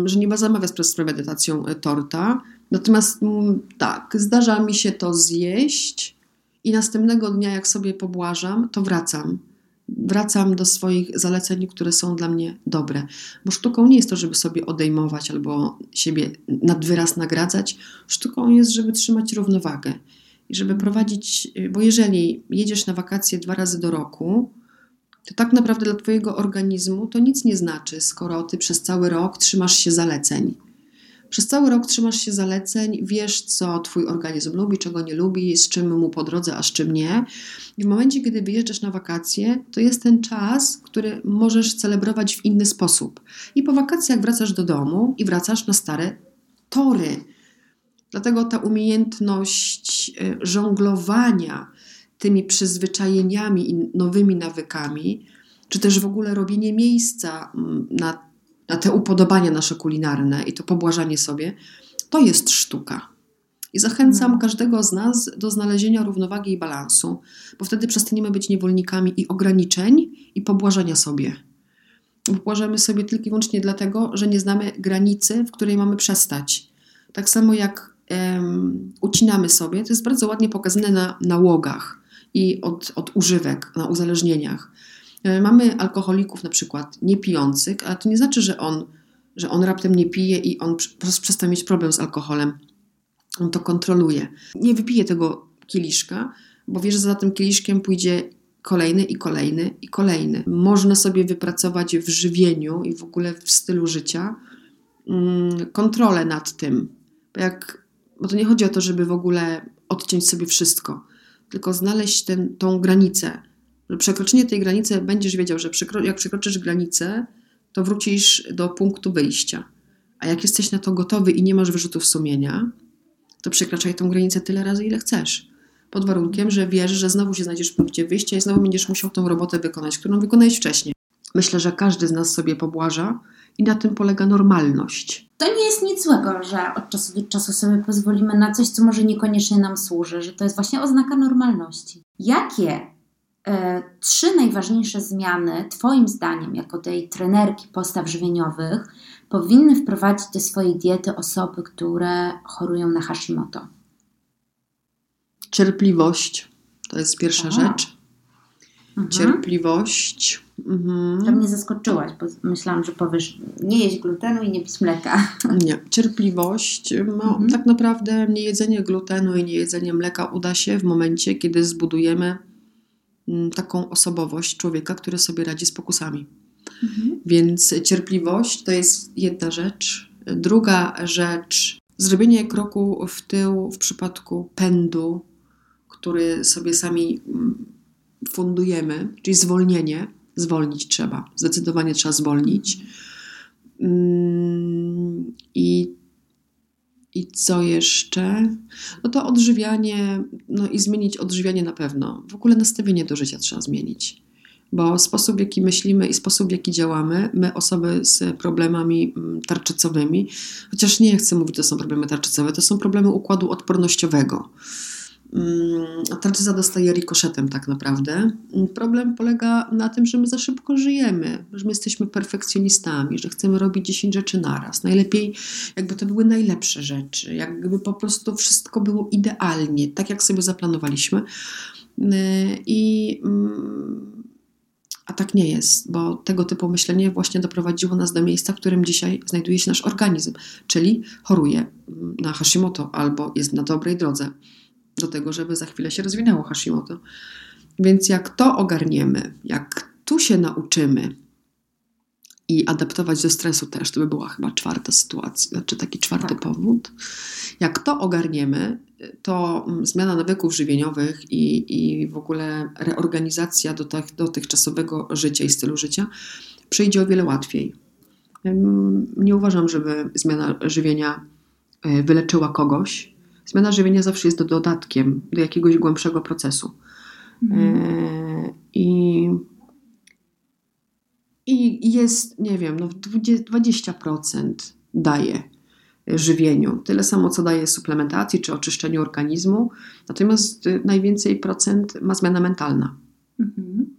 B: że nie ma zamawia z premedytacją e, torta. Natomiast mm, tak, zdarza mi się to zjeść i następnego dnia, jak sobie pobłażam, to wracam wracam do swoich zaleceń, które są dla mnie dobre. Bo sztuką nie jest to, żeby sobie odejmować albo siebie nad wyraz nagradzać. Sztuką jest, żeby trzymać równowagę i żeby prowadzić, bo jeżeli jedziesz na wakacje dwa razy do roku, to tak naprawdę dla Twojego organizmu to nic nie znaczy, skoro Ty przez cały rok trzymasz się zaleceń. Przez cały rok trzymasz się zaleceń, wiesz, co Twój organizm lubi, czego nie lubi, z czym mu po drodze, a z czym nie. I w momencie, kiedy wyjeżdżasz na wakacje, to jest ten czas, który możesz celebrować w inny sposób. I po wakacjach wracasz do domu i wracasz na stare tory. Dlatego ta umiejętność y, żonglowania tymi przyzwyczajeniami i nowymi nawykami, czy też w ogóle robienie miejsca mm, na, na te upodobania nasze kulinarne i to pobłażanie sobie, to jest sztuka. I zachęcam hmm. każdego z nas do znalezienia równowagi i balansu, bo wtedy przestaniemy być niewolnikami i ograniczeń i pobłażania sobie. Pobłażamy sobie tylko i wyłącznie dlatego, że nie znamy granicy, w której mamy przestać. Tak samo jak um, ucinamy sobie, to jest bardzo ładnie pokazane na nałogach i od, od używek, na uzależnieniach. E, mamy alkoholików na przykład niepijących, ale to nie znaczy, że on, że on raptem nie pije i on przestał mieć problem z alkoholem. On to kontroluje. Nie wypije tego kieliszka, bo wie, że za tym kieliszkiem pójdzie kolejny i kolejny i kolejny. Można sobie wypracować w żywieniu i w ogóle w stylu życia mm, kontrolę nad tym. Bo, jak, bo to nie chodzi o to, żeby w ogóle odciąć sobie wszystko tylko znaleźć ten, tą granicę. Przekroczenie tej granicy będziesz wiedział, że przekro, jak przekroczysz granicę, to wrócisz do punktu wyjścia. A jak jesteś na to gotowy i nie masz wyrzutów sumienia, to przekraczaj tą granicę tyle razy, ile chcesz. Pod warunkiem, że wiesz, że znowu się znajdziesz w punkcie wyjścia i znowu będziesz musiał tą robotę wykonać, którą wykonałeś wcześniej. Myślę, że każdy z nas sobie pobłaża i na tym polega normalność.
A: To nie jest nic złego, że od czasu do czasu sobie pozwolimy na coś, co może niekoniecznie nam służy, że to jest właśnie oznaka normalności. Jakie trzy najważniejsze zmiany, Twoim zdaniem, jako tej trenerki postaw żywieniowych, powinny wprowadzić do swojej diety osoby, które chorują na Hashimoto?
B: Cierpliwość to jest pierwsza rzecz. Mhm. Cierpliwość
A: Mhm. To mnie zaskoczyłaś, bo myślałam, że powiesz nie jeść glutenu i nie pić mleka.
B: Nie, cierpliwość. No, mhm. Tak naprawdę nie jedzenie glutenu i nie jedzenie mleka uda się w momencie, kiedy zbudujemy taką osobowość człowieka, który sobie radzi z pokusami. Mhm. Więc cierpliwość to jest jedna rzecz. Druga rzecz, zrobienie kroku w tył w przypadku pędu, który sobie sami mm, fundujemy, czyli zwolnienie zwolnić trzeba. Zdecydowanie trzeba zwolnić. Mm, I, i co jeszcze? No to odżywianie, no i zmienić odżywianie na pewno. W ogóle nastawienie do życia trzeba zmienić. Bo sposób, w jaki myślimy i sposób, w jaki działamy, my, osoby z problemami mm, tarczycowymi, chociaż nie chcę mówić, to są problemy tarczycowe, to są problemy układu odpornościowego. Mm, tarczyca dostaje rikoszetem tak naprawdę. Problem polega na tym, że my za szybko żyjemy, że my jesteśmy perfekcjonistami, że chcemy robić 10 rzeczy naraz. Najlepiej, jakby to były najlepsze rzeczy, jakby po prostu wszystko było idealnie, tak jak sobie zaplanowaliśmy. Y, I, mm, a tak nie jest, bo tego typu myślenie właśnie doprowadziło nas do miejsca, w którym dzisiaj znajduje się nasz organizm, czyli choruje na Hashimoto albo jest na dobrej drodze do tego, żeby za chwilę się rozwinęło Hashimoto. Więc jak to ogarniemy, jak tu się nauczymy i adaptować do stresu też, to by była chyba czwarta sytuacja, znaczy taki czwarty tak. powód. Jak to ogarniemy, to mm, zmiana nawyków żywieniowych i, i w ogóle reorganizacja do tych, dotychczasowego życia i stylu życia przyjdzie o wiele łatwiej. Nie uważam, żeby zmiana żywienia e, wyleczyła kogoś, Zmiana żywienia zawsze jest dodatkiem do jakiegoś głębszego procesu. Mhm. E, I, I jest, nie wiem, no 20% daje żywieniu. Tyle samo, co daje suplementacji czy oczyszczeniu organizmu. Natomiast najwięcej procent ma zmiana mentalna. Mhm.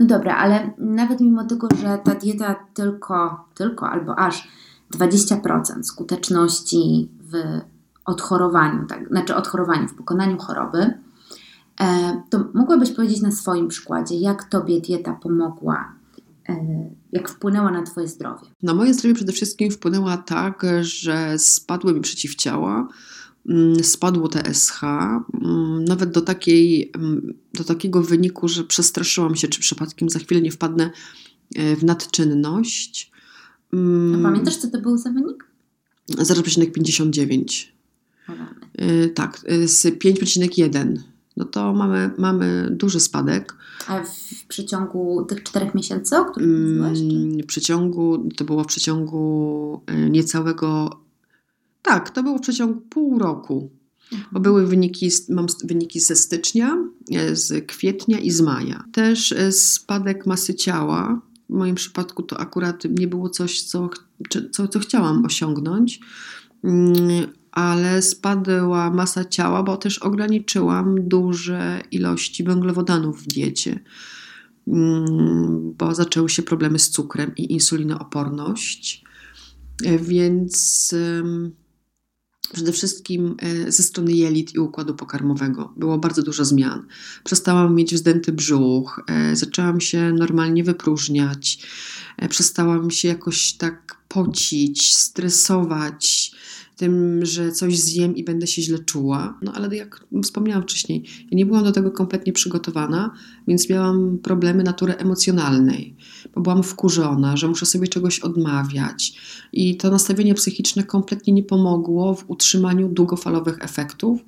A: No dobra, ale nawet mimo tego, że ta dieta tylko, tylko albo aż 20% skuteczności w odchorowaniu, tak, znaczy odchorowaniu, w pokonaniu choroby, e, to mogłabyś powiedzieć na swoim przykładzie, jak Tobie dieta pomogła, e, jak wpłynęła na Twoje zdrowie?
B: Na moje zdrowie przede wszystkim wpłynęła tak, że spadły mi przeciwciała, mm, spadło TSH, mm, nawet do, takiej, mm, do takiego wyniku, że przestraszyłam się, czy przypadkiem za chwilę nie wpadnę e, w nadczynność.
A: A pamiętasz, co to był za wynik?
B: 0,59. E, tak, e, z 5,1. No to mamy, mamy duży spadek.
A: A w przeciągu tych czterech miesięcy, o których mówiłaś?
B: W przeciągu, to było w przeciągu niecałego tak, to było w przeciągu pół roku. Mhm. Bo były wyniki, mam wyniki ze stycznia, z kwietnia i z maja. Też spadek masy ciała. W moim przypadku to akurat nie było coś, co, co, co chciałam osiągnąć, mm, ale spadła masa ciała, bo też ograniczyłam duże ilości węglowodanów w diecie, mm, bo zaczęły się problemy z cukrem i insulinooporność. E, więc przede wszystkim e, ze strony jelit i układu pokarmowego. Było bardzo dużo zmian. Przestałam mieć wzdęty brzuch, e, zaczęłam się normalnie wypróżniać, przestałam się jakoś tak pocić, stresować tym, że coś zjem i będę się źle czuła. No ale jak wspomniałam wcześniej, ja nie byłam do tego kompletnie przygotowana, więc miałam problemy natury emocjonalnej, bo byłam wkurzona, że muszę sobie czegoś odmawiać. I to nastawienie psychiczne kompletnie nie pomogło w utrzymaniu długofalowych efektów.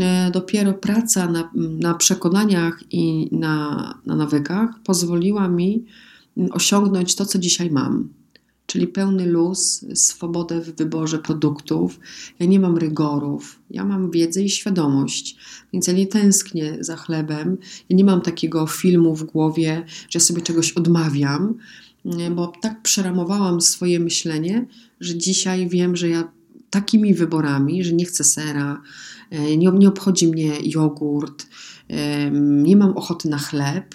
B: E, dopiero praca na, na przekonaniach i na, na nawykach pozwoliła mi osiągnąć to, co dzisiaj mam czyli pełny luz, swobodę w wyborze produktów. Ja nie mam rygorów, ja mam wiedzę i świadomość, więc ja nie tęsknię za chlebem. Ja nie mam takiego filmu w głowie, że ja sobie czegoś odmawiam, bo tak przeramowałam swoje myślenie, że dzisiaj wiem, że ja takimi wyborami, że nie chcę sera, e, nie, nie obchodzi mnie jogurt, nie mam ochoty na chleb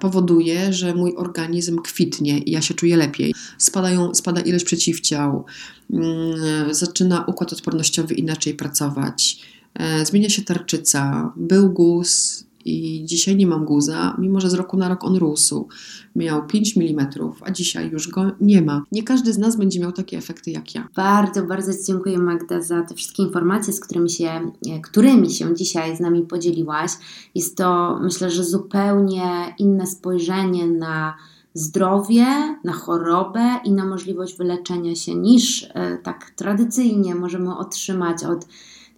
B: powoduje, że mój organizm kwitnie i ja się czuję lepiej. Spadają, spada ilość przeciwciał, mm, zaczyna układ odpornościowy inaczej pracować, e, zmienia się tarczyca, był guz, i dzisiaj nie mam guza, mimo że z roku na rok on rósł. Miał 5 mm, a dzisiaj już go nie ma. Nie każdy z nas będzie miał takie efekty jak ja.
A: Bardzo, bardzo dziękuję Magda za te wszystkie informacje, z którymi się, e, którymi się dzisiaj z nami podzieliłaś. Jest to myślę, że zupełnie inne spojrzenie na zdrowie, na chorobę i na możliwość wyleczenia się niż e, tak tradycyjnie możemy otrzymać od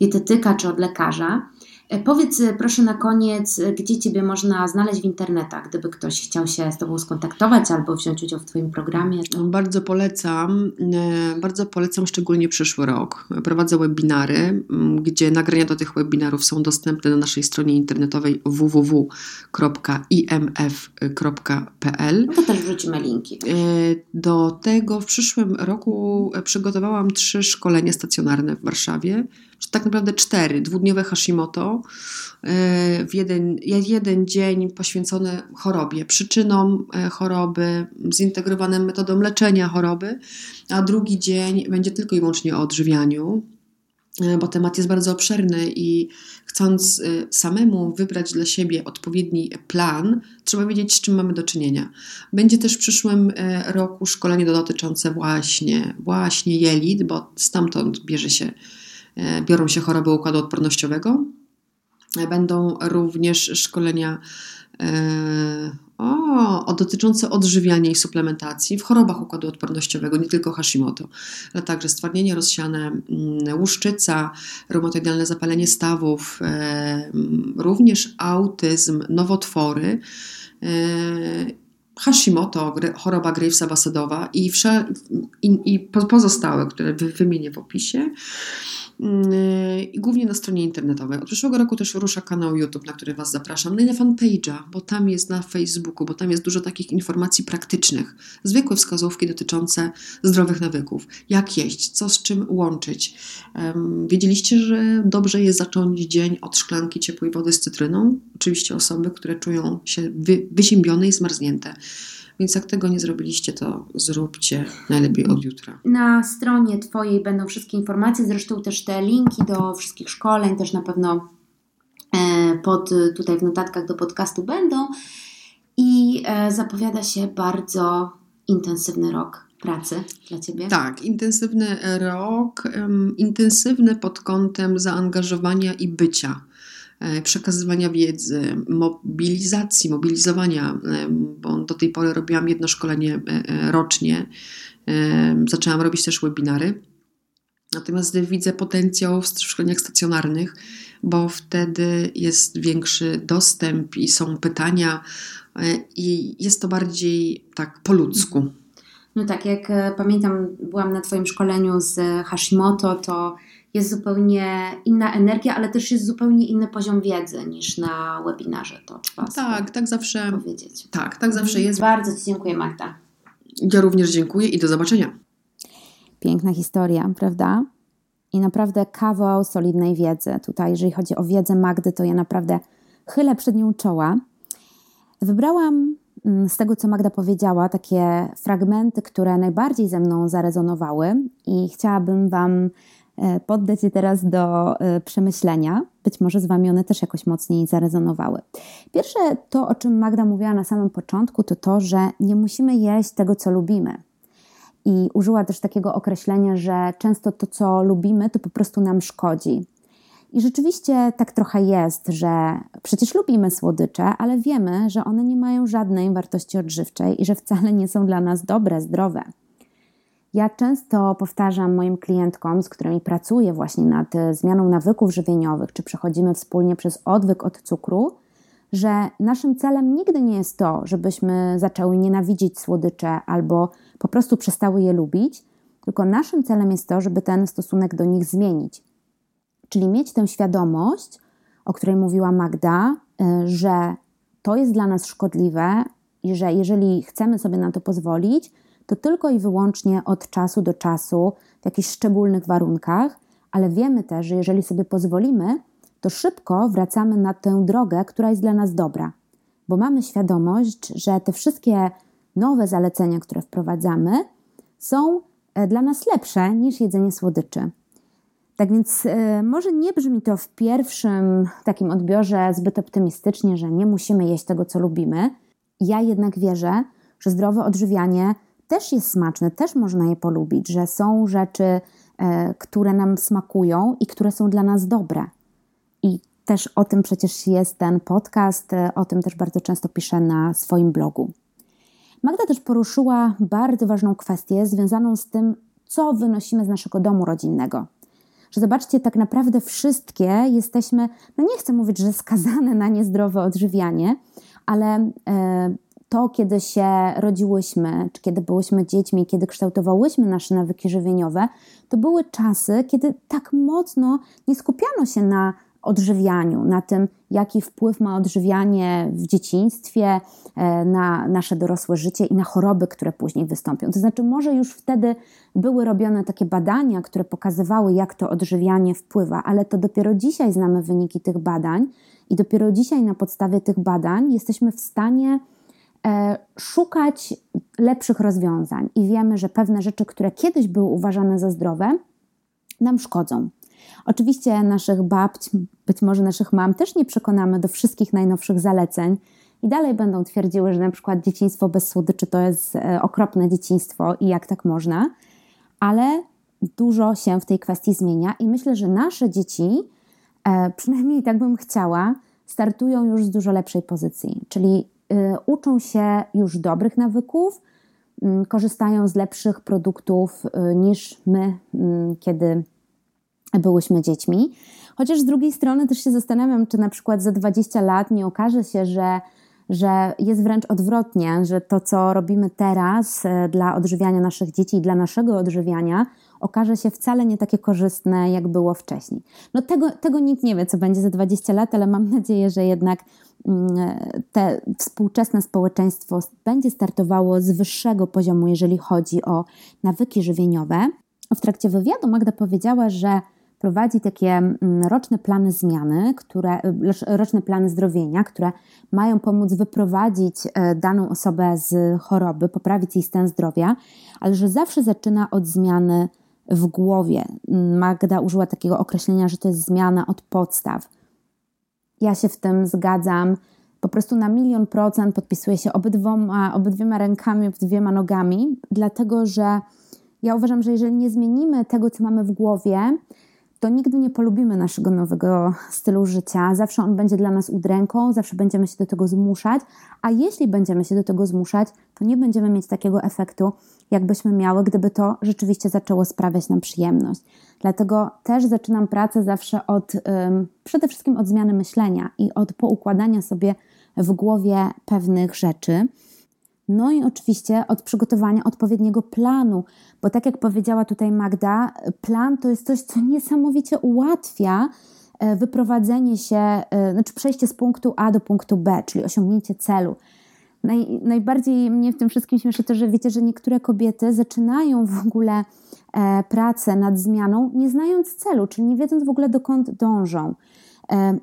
A: dietetyka czy od lekarza. E, powiedz e, proszę na koniec, e, gdzie Ciebie można znaleźć w internetach, gdyby ktoś chciał się z Tobą skontaktować albo wziąć udział w Twoim programie.
B: To... Bardzo polecam, bardzo polecam szczególnie przyszły rok. Prowadzę webinary, gdzie nagrania do tych webinarów są dostępne na naszej stronie internetowej www.imf.pl.
A: No to też wrzucimy linki.
B: Do tego w przyszłym roku przygotowałam trzy szkolenia stacjonarne w Warszawie tak naprawdę cztery, dwudniowe Hashimoto, e, w jeden, jeden dzień poświęcony chorobie, przyczynom e, choroby, zintegrowanym metodą leczenia choroby, a drugi dzień będzie tylko i wyłącznie o odżywianiu, e, bo temat jest bardzo obszerny i chcąc samemu wybrać dla siebie odpowiedni plan, trzeba wiedzieć, z czym mamy do czynienia. Będzie też w przyszłym roku szkolenie dotyczące właśnie, właśnie jelit, bo stamtąd bierze się biorą się choroby układu odpornościowego. E, będą również szkolenia e, o, o, dotyczące odżywiania i suplementacji w chorobach układu odpornościowego, nie tylko Hashimoto, ale także stwardnienie rozsiane, mm, łuszczyca, reumatoidalne zapalenie stawów, również autyzm, nowotwory. Hashimoto, choroba Gravesa Basedowa i, i, i pozostałe, które wymienię w opisie. Mm, i głównie na stronie internetowej. Od przyszłego roku też rusza kanał YouTube, na który Was zapraszam, no i na fanpage'a, bo tam jest na Facebooku, bo tam jest dużo takich informacji praktycznych, zwykłe wskazówki dotyczące zdrowych nawyków, jak jeść, co z czym łączyć. Wiedzieliście, że dobrze jest zacząć dzień od szklanki ciepłej wody z cytryną? Oczywiście osoby, które czują się wy, wyziębione i zmarznięte. Więc jak tego nie zrobiliście, to zróbcie najlepiej od jutra.
A: Na stronie Twojej będą wszystkie informacje, zresztą też te linki do wszystkich szkoleń, też na pewno e, pod, tutaj w notatkach do podcastu będą. I e, zapowiada się bardzo intensywny rok pracy dla Ciebie?
B: Tak, intensywny rok, um, intensywny pod kątem zaangażowania i bycia przekazywania wiedzy, mobilizacji, mobilizowania, bo do tej pory robiłam jedno szkolenie rocznie. Zaczęłam robić też webinary. Natomiast widzę potencjał w szkoleniach stacjonarnych, bo wtedy jest większy dostęp i są pytania, e, i jest to bardziej tak po ludzku.
A: No tak, jak e, pamiętam, byłam na Twoim szkoleniu z Hashimoto, to jest zupełnie inna energia, ale też jest zupełnie inny poziom wiedzy niż na webinarze. To trzeba
B: tak, tak zawsze
A: powiedzieć.
B: Tak, tak zawsze jest.
A: Bardzo Ci dziękuję, Magda.
B: Ja również dziękuję i do zobaczenia.
A: Piękna historia, prawda? I naprawdę kawał solidnej wiedzy. Tutaj, jeżeli chodzi o wiedzę Magdy, to ja naprawdę chylę przed nią czoła. Wybrałam mm, z tego, co Magda powiedziała, takie fragmenty, które najbardziej ze mną zarezonowały i chciałabym Wam poddać je teraz do e, przemyślenia. Być może z Wami one też jakoś mocniej zarezonowały. Pierwsze, to o czym Magda mówiła na samym początku, to to, że nie musimy jeść tego, co lubimy. I użyła też takiego określenia, że często to, co lubimy, to po prostu nam szkodzi. I rzeczywiście tak trochę jest, że przecież lubimy słodycze, ale wiemy, że one nie mają żadnej wartości odżywczej i że wcale nie są dla nas dobre, zdrowe. Ja często powtarzam moim klientkom, z którymi pracuję właśnie nad zmianą nawyków żywieniowych, czy przechodzimy wspólnie przez odwyk od cukru, że naszym celem nigdy nie jest to, żebyśmy zaczęły nienawidzić słodycze albo po prostu przestały je lubić, tylko naszym celem jest to, żeby ten stosunek do nich zmienić. Czyli mieć tę świadomość, o której mówiła Magda, y, że to jest dla nas szkodliwe i że jeżeli chcemy sobie na to pozwolić, to tylko i wyłącznie od czasu do czasu, w jakichś szczególnych warunkach, ale wiemy też, że jeżeli sobie pozwolimy, to szybko wracamy na tę drogę, która jest dla nas dobra, bo mamy świadomość, że te wszystkie nowe zalecenia, które wprowadzamy, są e, dla nas lepsze niż jedzenie słodyczy. Tak więc y, może nie brzmi to w pierwszym takim odbiorze zbyt optymistycznie, że nie musimy jeść tego, co lubimy. Ja jednak wierzę, że zdrowe odżywianie też jest smaczne, też można je polubić, że są rzeczy, y, które nam smakują i które są dla nas dobre. I też o tym przecież jest ten podcast, y, o tym też bardzo często piszę na swoim blogu. Magda też poruszyła bardzo ważną kwestię związaną z tym, co wynosimy z naszego domu rodzinnego. Że zobaczcie, tak naprawdę wszystkie jesteśmy, no nie chcę mówić, że skazane na niezdrowe odżywianie, ale e, to, kiedy się rodziłyśmy, czy kiedy byłyśmy dziećmi, kiedy kształtowałyśmy nasze nawyki żywieniowe, to były czasy, kiedy tak mocno nie skupiano się na odżywianiu, na tym, jaki wpływ ma odżywianie w dzieciństwie, e, na nasze dorosłe życie i na choroby, które później wystąpią. To znaczy, może już wtedy były robione takie badania, które pokazywały, jak to odżywianie wpływa, ale to dopiero dzisiaj znamy wyniki tych badań i dopiero dzisiaj na podstawie tych badań jesteśmy w stanie szukać lepszych rozwiązań i wiemy, że pewne rzeczy, które kiedyś były uważane za zdrowe, nam szkodzą. Oczywiście naszych babć, być może naszych mam też nie przekonamy do wszystkich najnowszych zaleceń i dalej będą twierdziły, że na przykład dzieciństwo bez słodyczy to jest e, okropne dzieciństwo i jak tak można, ale dużo się w tej kwestii zmienia i myślę, że nasze dzieci, e, przynajmniej tak bym chciała, startują już z dużo lepszej pozycji, czyli e, uczą się już dobrych nawyków, mm, korzystają z lepszych produktów niż my, mm, kiedy byłyśmy dziećmi. Chociaż z drugiej strony też się zastanawiam, czy na przykład za 20 lat nie okaże się, że, że jest wręcz odwrotnie, że to, co robimy teraz e, dla odżywiania naszych dzieci i dla naszego odżywiania, okaże się wcale nie takie korzystne, jak było wcześniej. No tego, tego nikt nie wie, co będzie za 20 lat, ale mam nadzieję, że jednak te współczesne społeczeństwo będzie startowało z wyższego poziomu, jeżeli chodzi o nawyki żywieniowe. W trakcie wywiadu Magda powiedziała, że prowadzi takie mm, roczne plany zmiany, które, roczne plany zdrowienia, które mają pomóc wyprowadzić e, daną osobę z choroby, poprawić jej stan zdrowia, ale że zawsze zaczyna od zmiany w głowie. Magda użyła takiego określenia, że to jest zmiana od podstaw. Ja się w tym zgadzam. Po prostu na milion procent podpisuję się obydwoma, obydwiema rękami, obydwiema nogami, dlatego że ja uważam, że jeżeli nie zmienimy tego, co mamy w głowie, to nigdy nie polubimy naszego nowego stylu życia. Zawsze on będzie dla nas udręką, zawsze będziemy się do tego zmuszać, a jeśli będziemy się do tego zmuszać, to nie będziemy mieć takiego efektu, jakbyśmy miały, gdyby to rzeczywiście zaczęło sprawiać nam przyjemność. Dlatego też zaczynam pracę zawsze od przede wszystkim od zmiany myślenia i od poukładania sobie w głowie pewnych rzeczy. No i oczywiście od przygotowania odpowiedniego planu, bo tak jak powiedziała tutaj Magda, plan to jest coś, co niesamowicie ułatwia e, wyprowadzenie się, e, znaczy przejście z punktu A do punktu B, czyli osiągnięcie celu. Naj, najbardziej mnie w tym wszystkim śmieszy to, że wiecie, że niektóre kobiety zaczynają w ogóle e, pracę nad zmianą, nie znając celu, czyli nie wiedząc w ogóle dokąd dążą.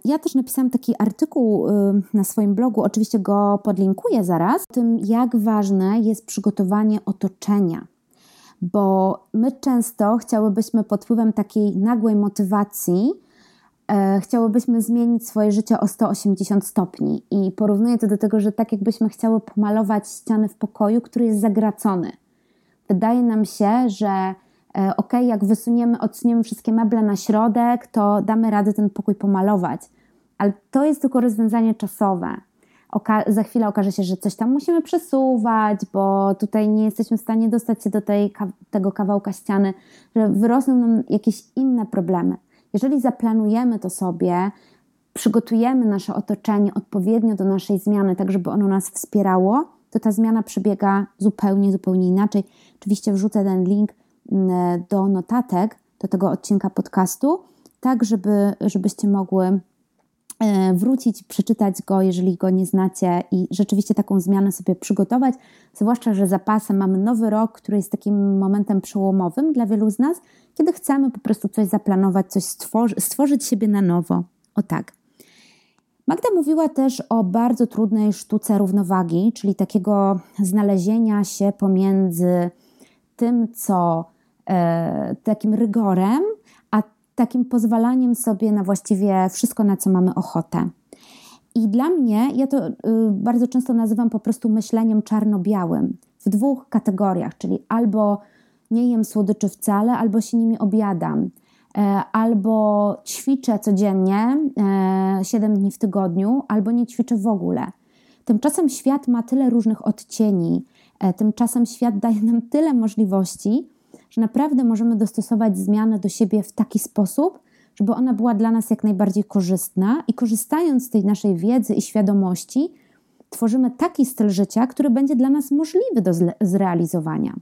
A: Ja też napisałam taki artykuł na swoim blogu, oczywiście go podlinkuję zaraz, o tym, jak ważne jest przygotowanie otoczenia. Bo my często chciałybyśmy pod wpływem takiej nagłej motywacji, e, chciałybyśmy zmienić swoje życie o 180 stopni. I porównuję to do tego, że tak jakbyśmy chciały pomalować ściany w pokoju, który jest zagracony. Wydaje nam się, że ok, jak wysuniemy, odsuniemy wszystkie meble na środek, to damy radę ten pokój pomalować. Ale to jest tylko rozwiązanie czasowe. Oka za chwilę okaże się, że coś tam musimy przesuwać, bo tutaj nie jesteśmy w stanie dostać się do tej, tego kawałka ściany, że wyrosną nam jakieś inne problemy. Jeżeli zaplanujemy to sobie, przygotujemy nasze otoczenie odpowiednio do naszej zmiany, tak żeby ono nas wspierało, to ta zmiana przebiega zupełnie, zupełnie inaczej. Oczywiście wrzucę ten link do notatek do tego odcinka podcastu, tak żeby, żebyście mogły e, wrócić, przeczytać go, jeżeli go nie znacie i rzeczywiście taką zmianę sobie przygotować. Zwłaszcza, że zapasem mamy nowy rok, który jest takim momentem przełomowym dla wielu z nas, kiedy chcemy po prostu coś zaplanować, coś stworzy, stworzyć siebie na nowo. O tak. Magda mówiła też o bardzo trudnej sztuce równowagi, czyli takiego znalezienia się pomiędzy tym, co takim rygorem, a takim pozwalaniem sobie na właściwie wszystko, na co mamy ochotę. I dla mnie, ja to y, bardzo często nazywam po prostu myśleniem czarno-białym w dwóch kategoriach, czyli albo nie jem słodyczy wcale, albo się nimi obiadam, e, albo ćwiczę codziennie e, 7 dni w tygodniu, albo nie ćwiczę w ogóle. Tymczasem świat ma tyle różnych odcieni, e, tymczasem świat daje nam tyle możliwości, że naprawdę możemy dostosować zmianę do siebie w taki sposób, żeby ona była dla nas jak najbardziej korzystna i korzystając z tej naszej wiedzy i świadomości, tworzymy taki styl życia, który będzie dla nas możliwy do zrealizowania.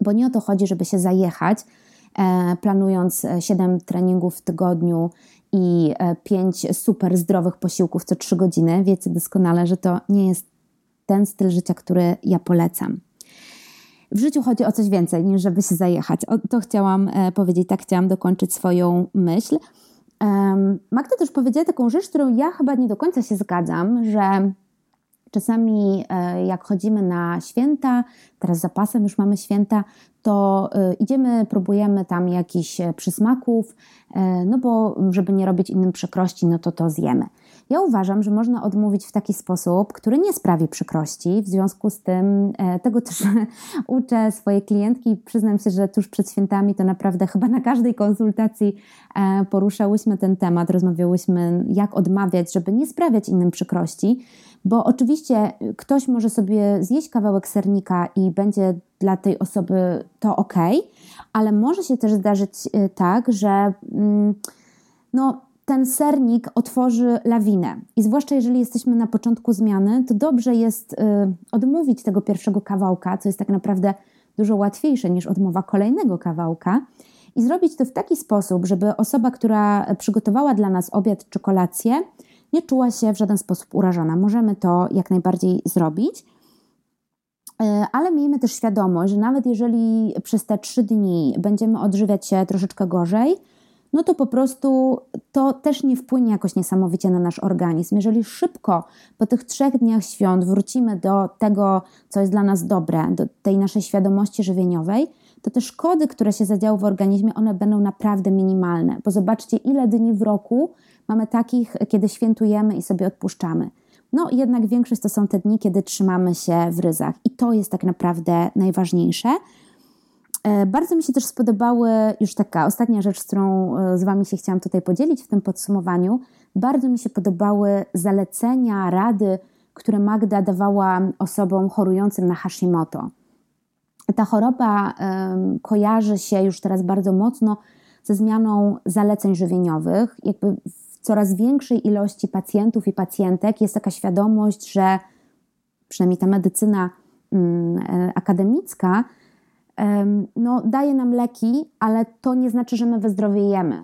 A: Bo nie o to chodzi, żeby się zajechać, e, planując 7 e, treningów w tygodniu i 5 e, super zdrowych posiłków co 3 godziny. Wiecie doskonale, że to nie jest ten styl życia, który ja polecam. W życiu chodzi o coś więcej niż żeby się zajechać. O, to chciałam e, powiedzieć, tak chciałam dokończyć swoją myśl. Um, Magda też powiedziała taką rzecz, którą ja chyba nie do końca się zgadzam, że czasami e, jak chodzimy na święta, teraz zapasem już mamy święta, to e, idziemy, próbujemy tam jakichś przysmaków, no bo żeby nie robić innym przykrości, no to to zjemy. Ja uważam, że można odmówić w taki sposób, który nie sprawi przykrości. W związku z tym e, tego też uczę swoje klientki. Przyznam się, że tuż przed świętami to naprawdę chyba na każdej konsultacji e, poruszałyśmy ten temat, rozmawiałyśmy, jak odmawiać, żeby nie sprawiać innym przykrości. Bo oczywiście ktoś może sobie zjeść kawałek sernika i będzie dla tej osoby to ok, ale może się też zdarzyć e, tak, że mm, no, ten sernik otworzy lawinę. I zwłaszcza jeżeli jesteśmy na początku zmiany, to dobrze jest y, odmówić tego pierwszego kawałka, co jest tak naprawdę dużo łatwiejsze niż odmowa kolejnego kawałka. I zrobić to w taki sposób, żeby osoba, która przygotowała dla nas obiad czy kolację, nie czuła się w żaden sposób urażona. Możemy to jak najbardziej zrobić. Y, ale miejmy też świadomość, że nawet jeżeli przez te trzy dni będziemy odżywiać się troszeczkę gorzej, no to po prostu to też nie wpłynie jakoś niesamowicie na nasz organizm. Jeżeli szybko po tych trzech dniach świąt wrócimy do tego, co jest dla nas dobre, do tej naszej świadomości żywieniowej, to te szkody, które się zadziały w organizmie, one będą naprawdę minimalne. Bo zobaczcie, ile dni w roku mamy takich, kiedy świętujemy i sobie odpuszczamy. no jednak większość to są te dni, kiedy trzymamy się w ryzach i to jest tak naprawdę najważniejsze. E, bardzo mi się też spodobały, już taka ostatnia rzecz, z którą e, z Wami się chciałam tutaj podzielić w tym podsumowaniu. Bardzo mi się podobały zalecenia, rady, które Magda dawała osobom chorującym na Hashimoto. Ta choroba kojarzy się już teraz bardzo mocno ze zmianą zaleceń żywieniowych. Jakby w coraz większej ilości pacjentów i pacjentek jest taka świadomość, że przynajmniej ta medycyna um, akademicka no, daje nam leki, ale to nie znaczy, że my wyzdrowiejemy.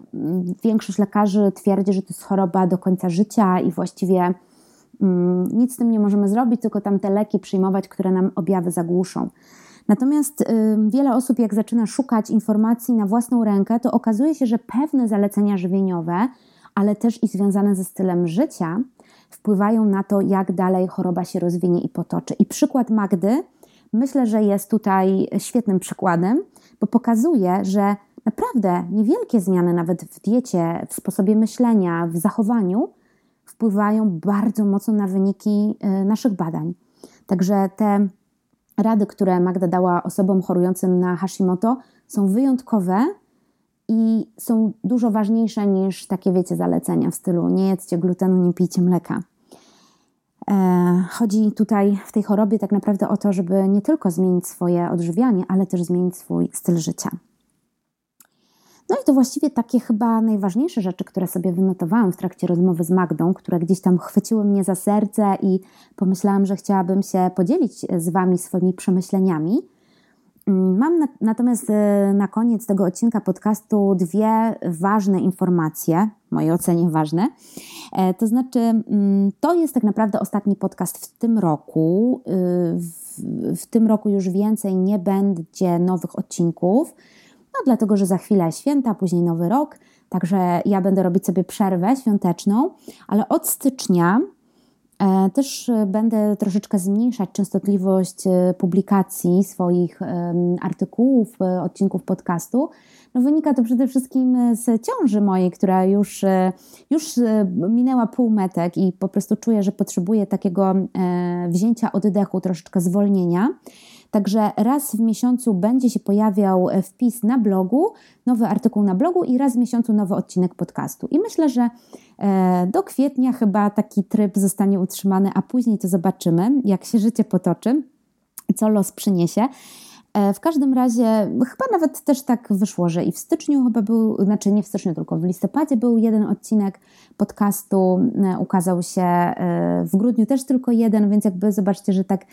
A: Większość lekarzy twierdzi, że to jest choroba do końca życia i właściwie mm, nic z tym nie możemy zrobić, tylko tam te leki przyjmować, które nam objawy zagłuszą. Natomiast wiele osób, jak zaczyna szukać informacji na własną rękę, to okazuje się, że pewne zalecenia żywieniowe, ale też i związane ze stylem życia, wpływają na to, jak dalej choroba się rozwinie i potoczy. I przykład Magdy myślę, że jest tutaj świetnym przykładem, bo pokazuje, że naprawdę niewielkie zmiany, nawet w diecie, w sposobie myślenia, w zachowaniu, wpływają bardzo mocno na wyniki y, naszych badań. Także te rady, które Magda dała osobom chorującym na Hashimoto, są wyjątkowe i są dużo ważniejsze niż takie, wiecie, zalecenia w stylu nie jedzcie glutenu, nie pijcie mleka. E, chodzi tutaj w tej chorobie tak naprawdę o to, żeby nie tylko zmienić swoje odżywianie, ale też zmienić swój styl życia. No i to właściwie takie chyba najważniejsze rzeczy, które sobie wynotowałam w trakcie rozmowy z Magdą, które gdzieś tam chwyciły mnie za serce i pomyślałam, że chciałabym się podzielić z Wami swoimi przemyśleniami. Mam na, natomiast e, na koniec tego odcinka podcastu dwie ważne informacje, w mojej ocenie ważne. E, to znaczy, mm, to jest tak naprawdę ostatni podcast w tym roku. Y, w, w tym roku już więcej nie będzie nowych odcinków, no dlatego, że za chwilę święta, później nowy rok, także ja będę robić sobie przerwę świąteczną, ale od stycznia E, też e, będę troszeczkę zmniejszać częstotliwość e, publikacji swoich artykułów, odcinków podcastu. No wynika to przede wszystkim z ciąży mojej, która już, już minęła półmetek i po prostu czuję, że potrzebuję takiego wzięcia oddechu, troszeczkę zwolnienia. Także raz w miesiącu będzie się pojawiał e, wpis na blogu, nowy artykuł na blogu i raz w miesiącu nowy odcinek podcastu. I myślę, że e, do kwietnia chyba taki tryb zostanie utrzymany, a później to zobaczymy, jak się życie potoczy, co los przyniesie. E, w każdym razie, chyba nawet też tak wyszło, że i w styczniu chyba był, znaczy nie w styczniu, tylko w listopadzie był jeden odcinek podcastu, ukazał się w grudniu też tylko jeden, więc jakby zobaczcie, że tak E,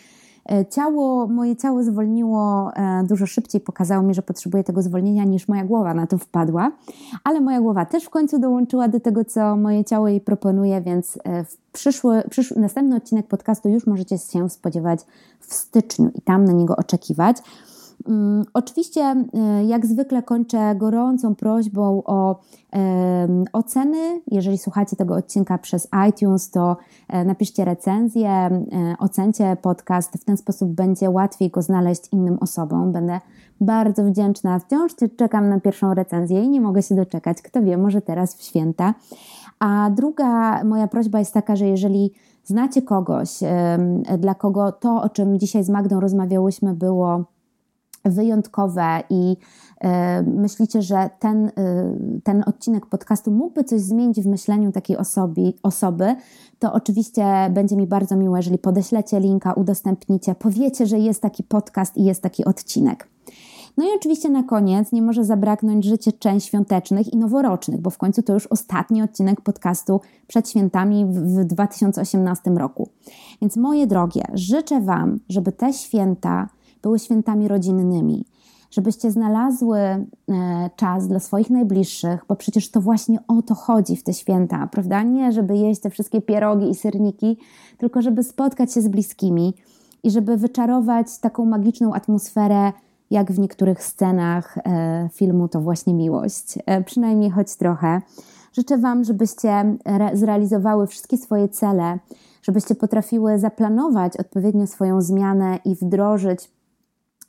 A: ciało, moje ciało zwolniło e, dużo szybciej, pokazało mi, że potrzebuje tego zwolnienia niż moja głowa na to wpadła, ale moja głowa też w końcu dołączyła do tego, co moje ciało jej proponuje, więc e, w przyszły, przyszły, następny odcinek podcastu już możecie się spodziewać w styczniu i tam na niego oczekiwać. Mm, oczywiście, e, jak zwykle, kończę gorącą prośbą o oceny. Jeżeli słuchacie tego odcinka przez iTunes, to e, napiszcie recenzję, e, ocencie podcast. W ten sposób będzie łatwiej go znaleźć innym osobom. Będę bardzo wdzięczna. Wciąż czekam na pierwszą recenzję i nie mogę się doczekać. Kto wie, może teraz w święta. A druga moja prośba jest taka, że jeżeli znacie kogoś, dla kogo to, o czym dzisiaj z Magdą rozmawiałyśmy, było wyjątkowe i e, myślicie, że ten, e, ten odcinek podcastu mógłby coś zmienić w myśleniu takiej osobi, osoby, to oczywiście będzie mi bardzo miło, jeżeli podeślecie linka, udostępnicie, powiecie, że jest taki podcast i jest taki odcinek. No i oczywiście na koniec nie może zabraknąć życzeń świątecznych i noworocznych, bo w końcu to już ostatni odcinek podcastu przed świętami w 2018 roku. Więc moje drogie, życzę Wam, żeby te święta były świętami rodzinnymi, żebyście znalazły e, czas dla swoich najbliższych, bo przecież to właśnie o to chodzi w te święta, prawda? Nie, żeby jeść te wszystkie pierogi i serniki, tylko żeby spotkać się z bliskimi i żeby wyczarować taką magiczną atmosferę, jak w niektórych scenach e, filmu To właśnie miłość, e, przynajmniej choć trochę. Życzę Wam, żebyście zrealizowały wszystkie swoje cele, żebyście potrafiły zaplanować odpowiednio swoją zmianę i wdrożyć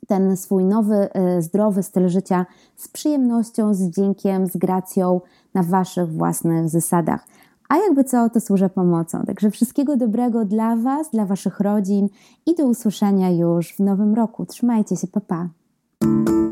A: ten swój nowy, y, zdrowy styl życia z przyjemnością, z wdziękiem, z gracją na Waszych własnych zasadach. a jakby co, to służę pomocą. Także wszystkiego dobrego dla Was, dla Waszych rodzin i do usłyszenia już w nowym roku. Trzymajcie się, papa. Pa.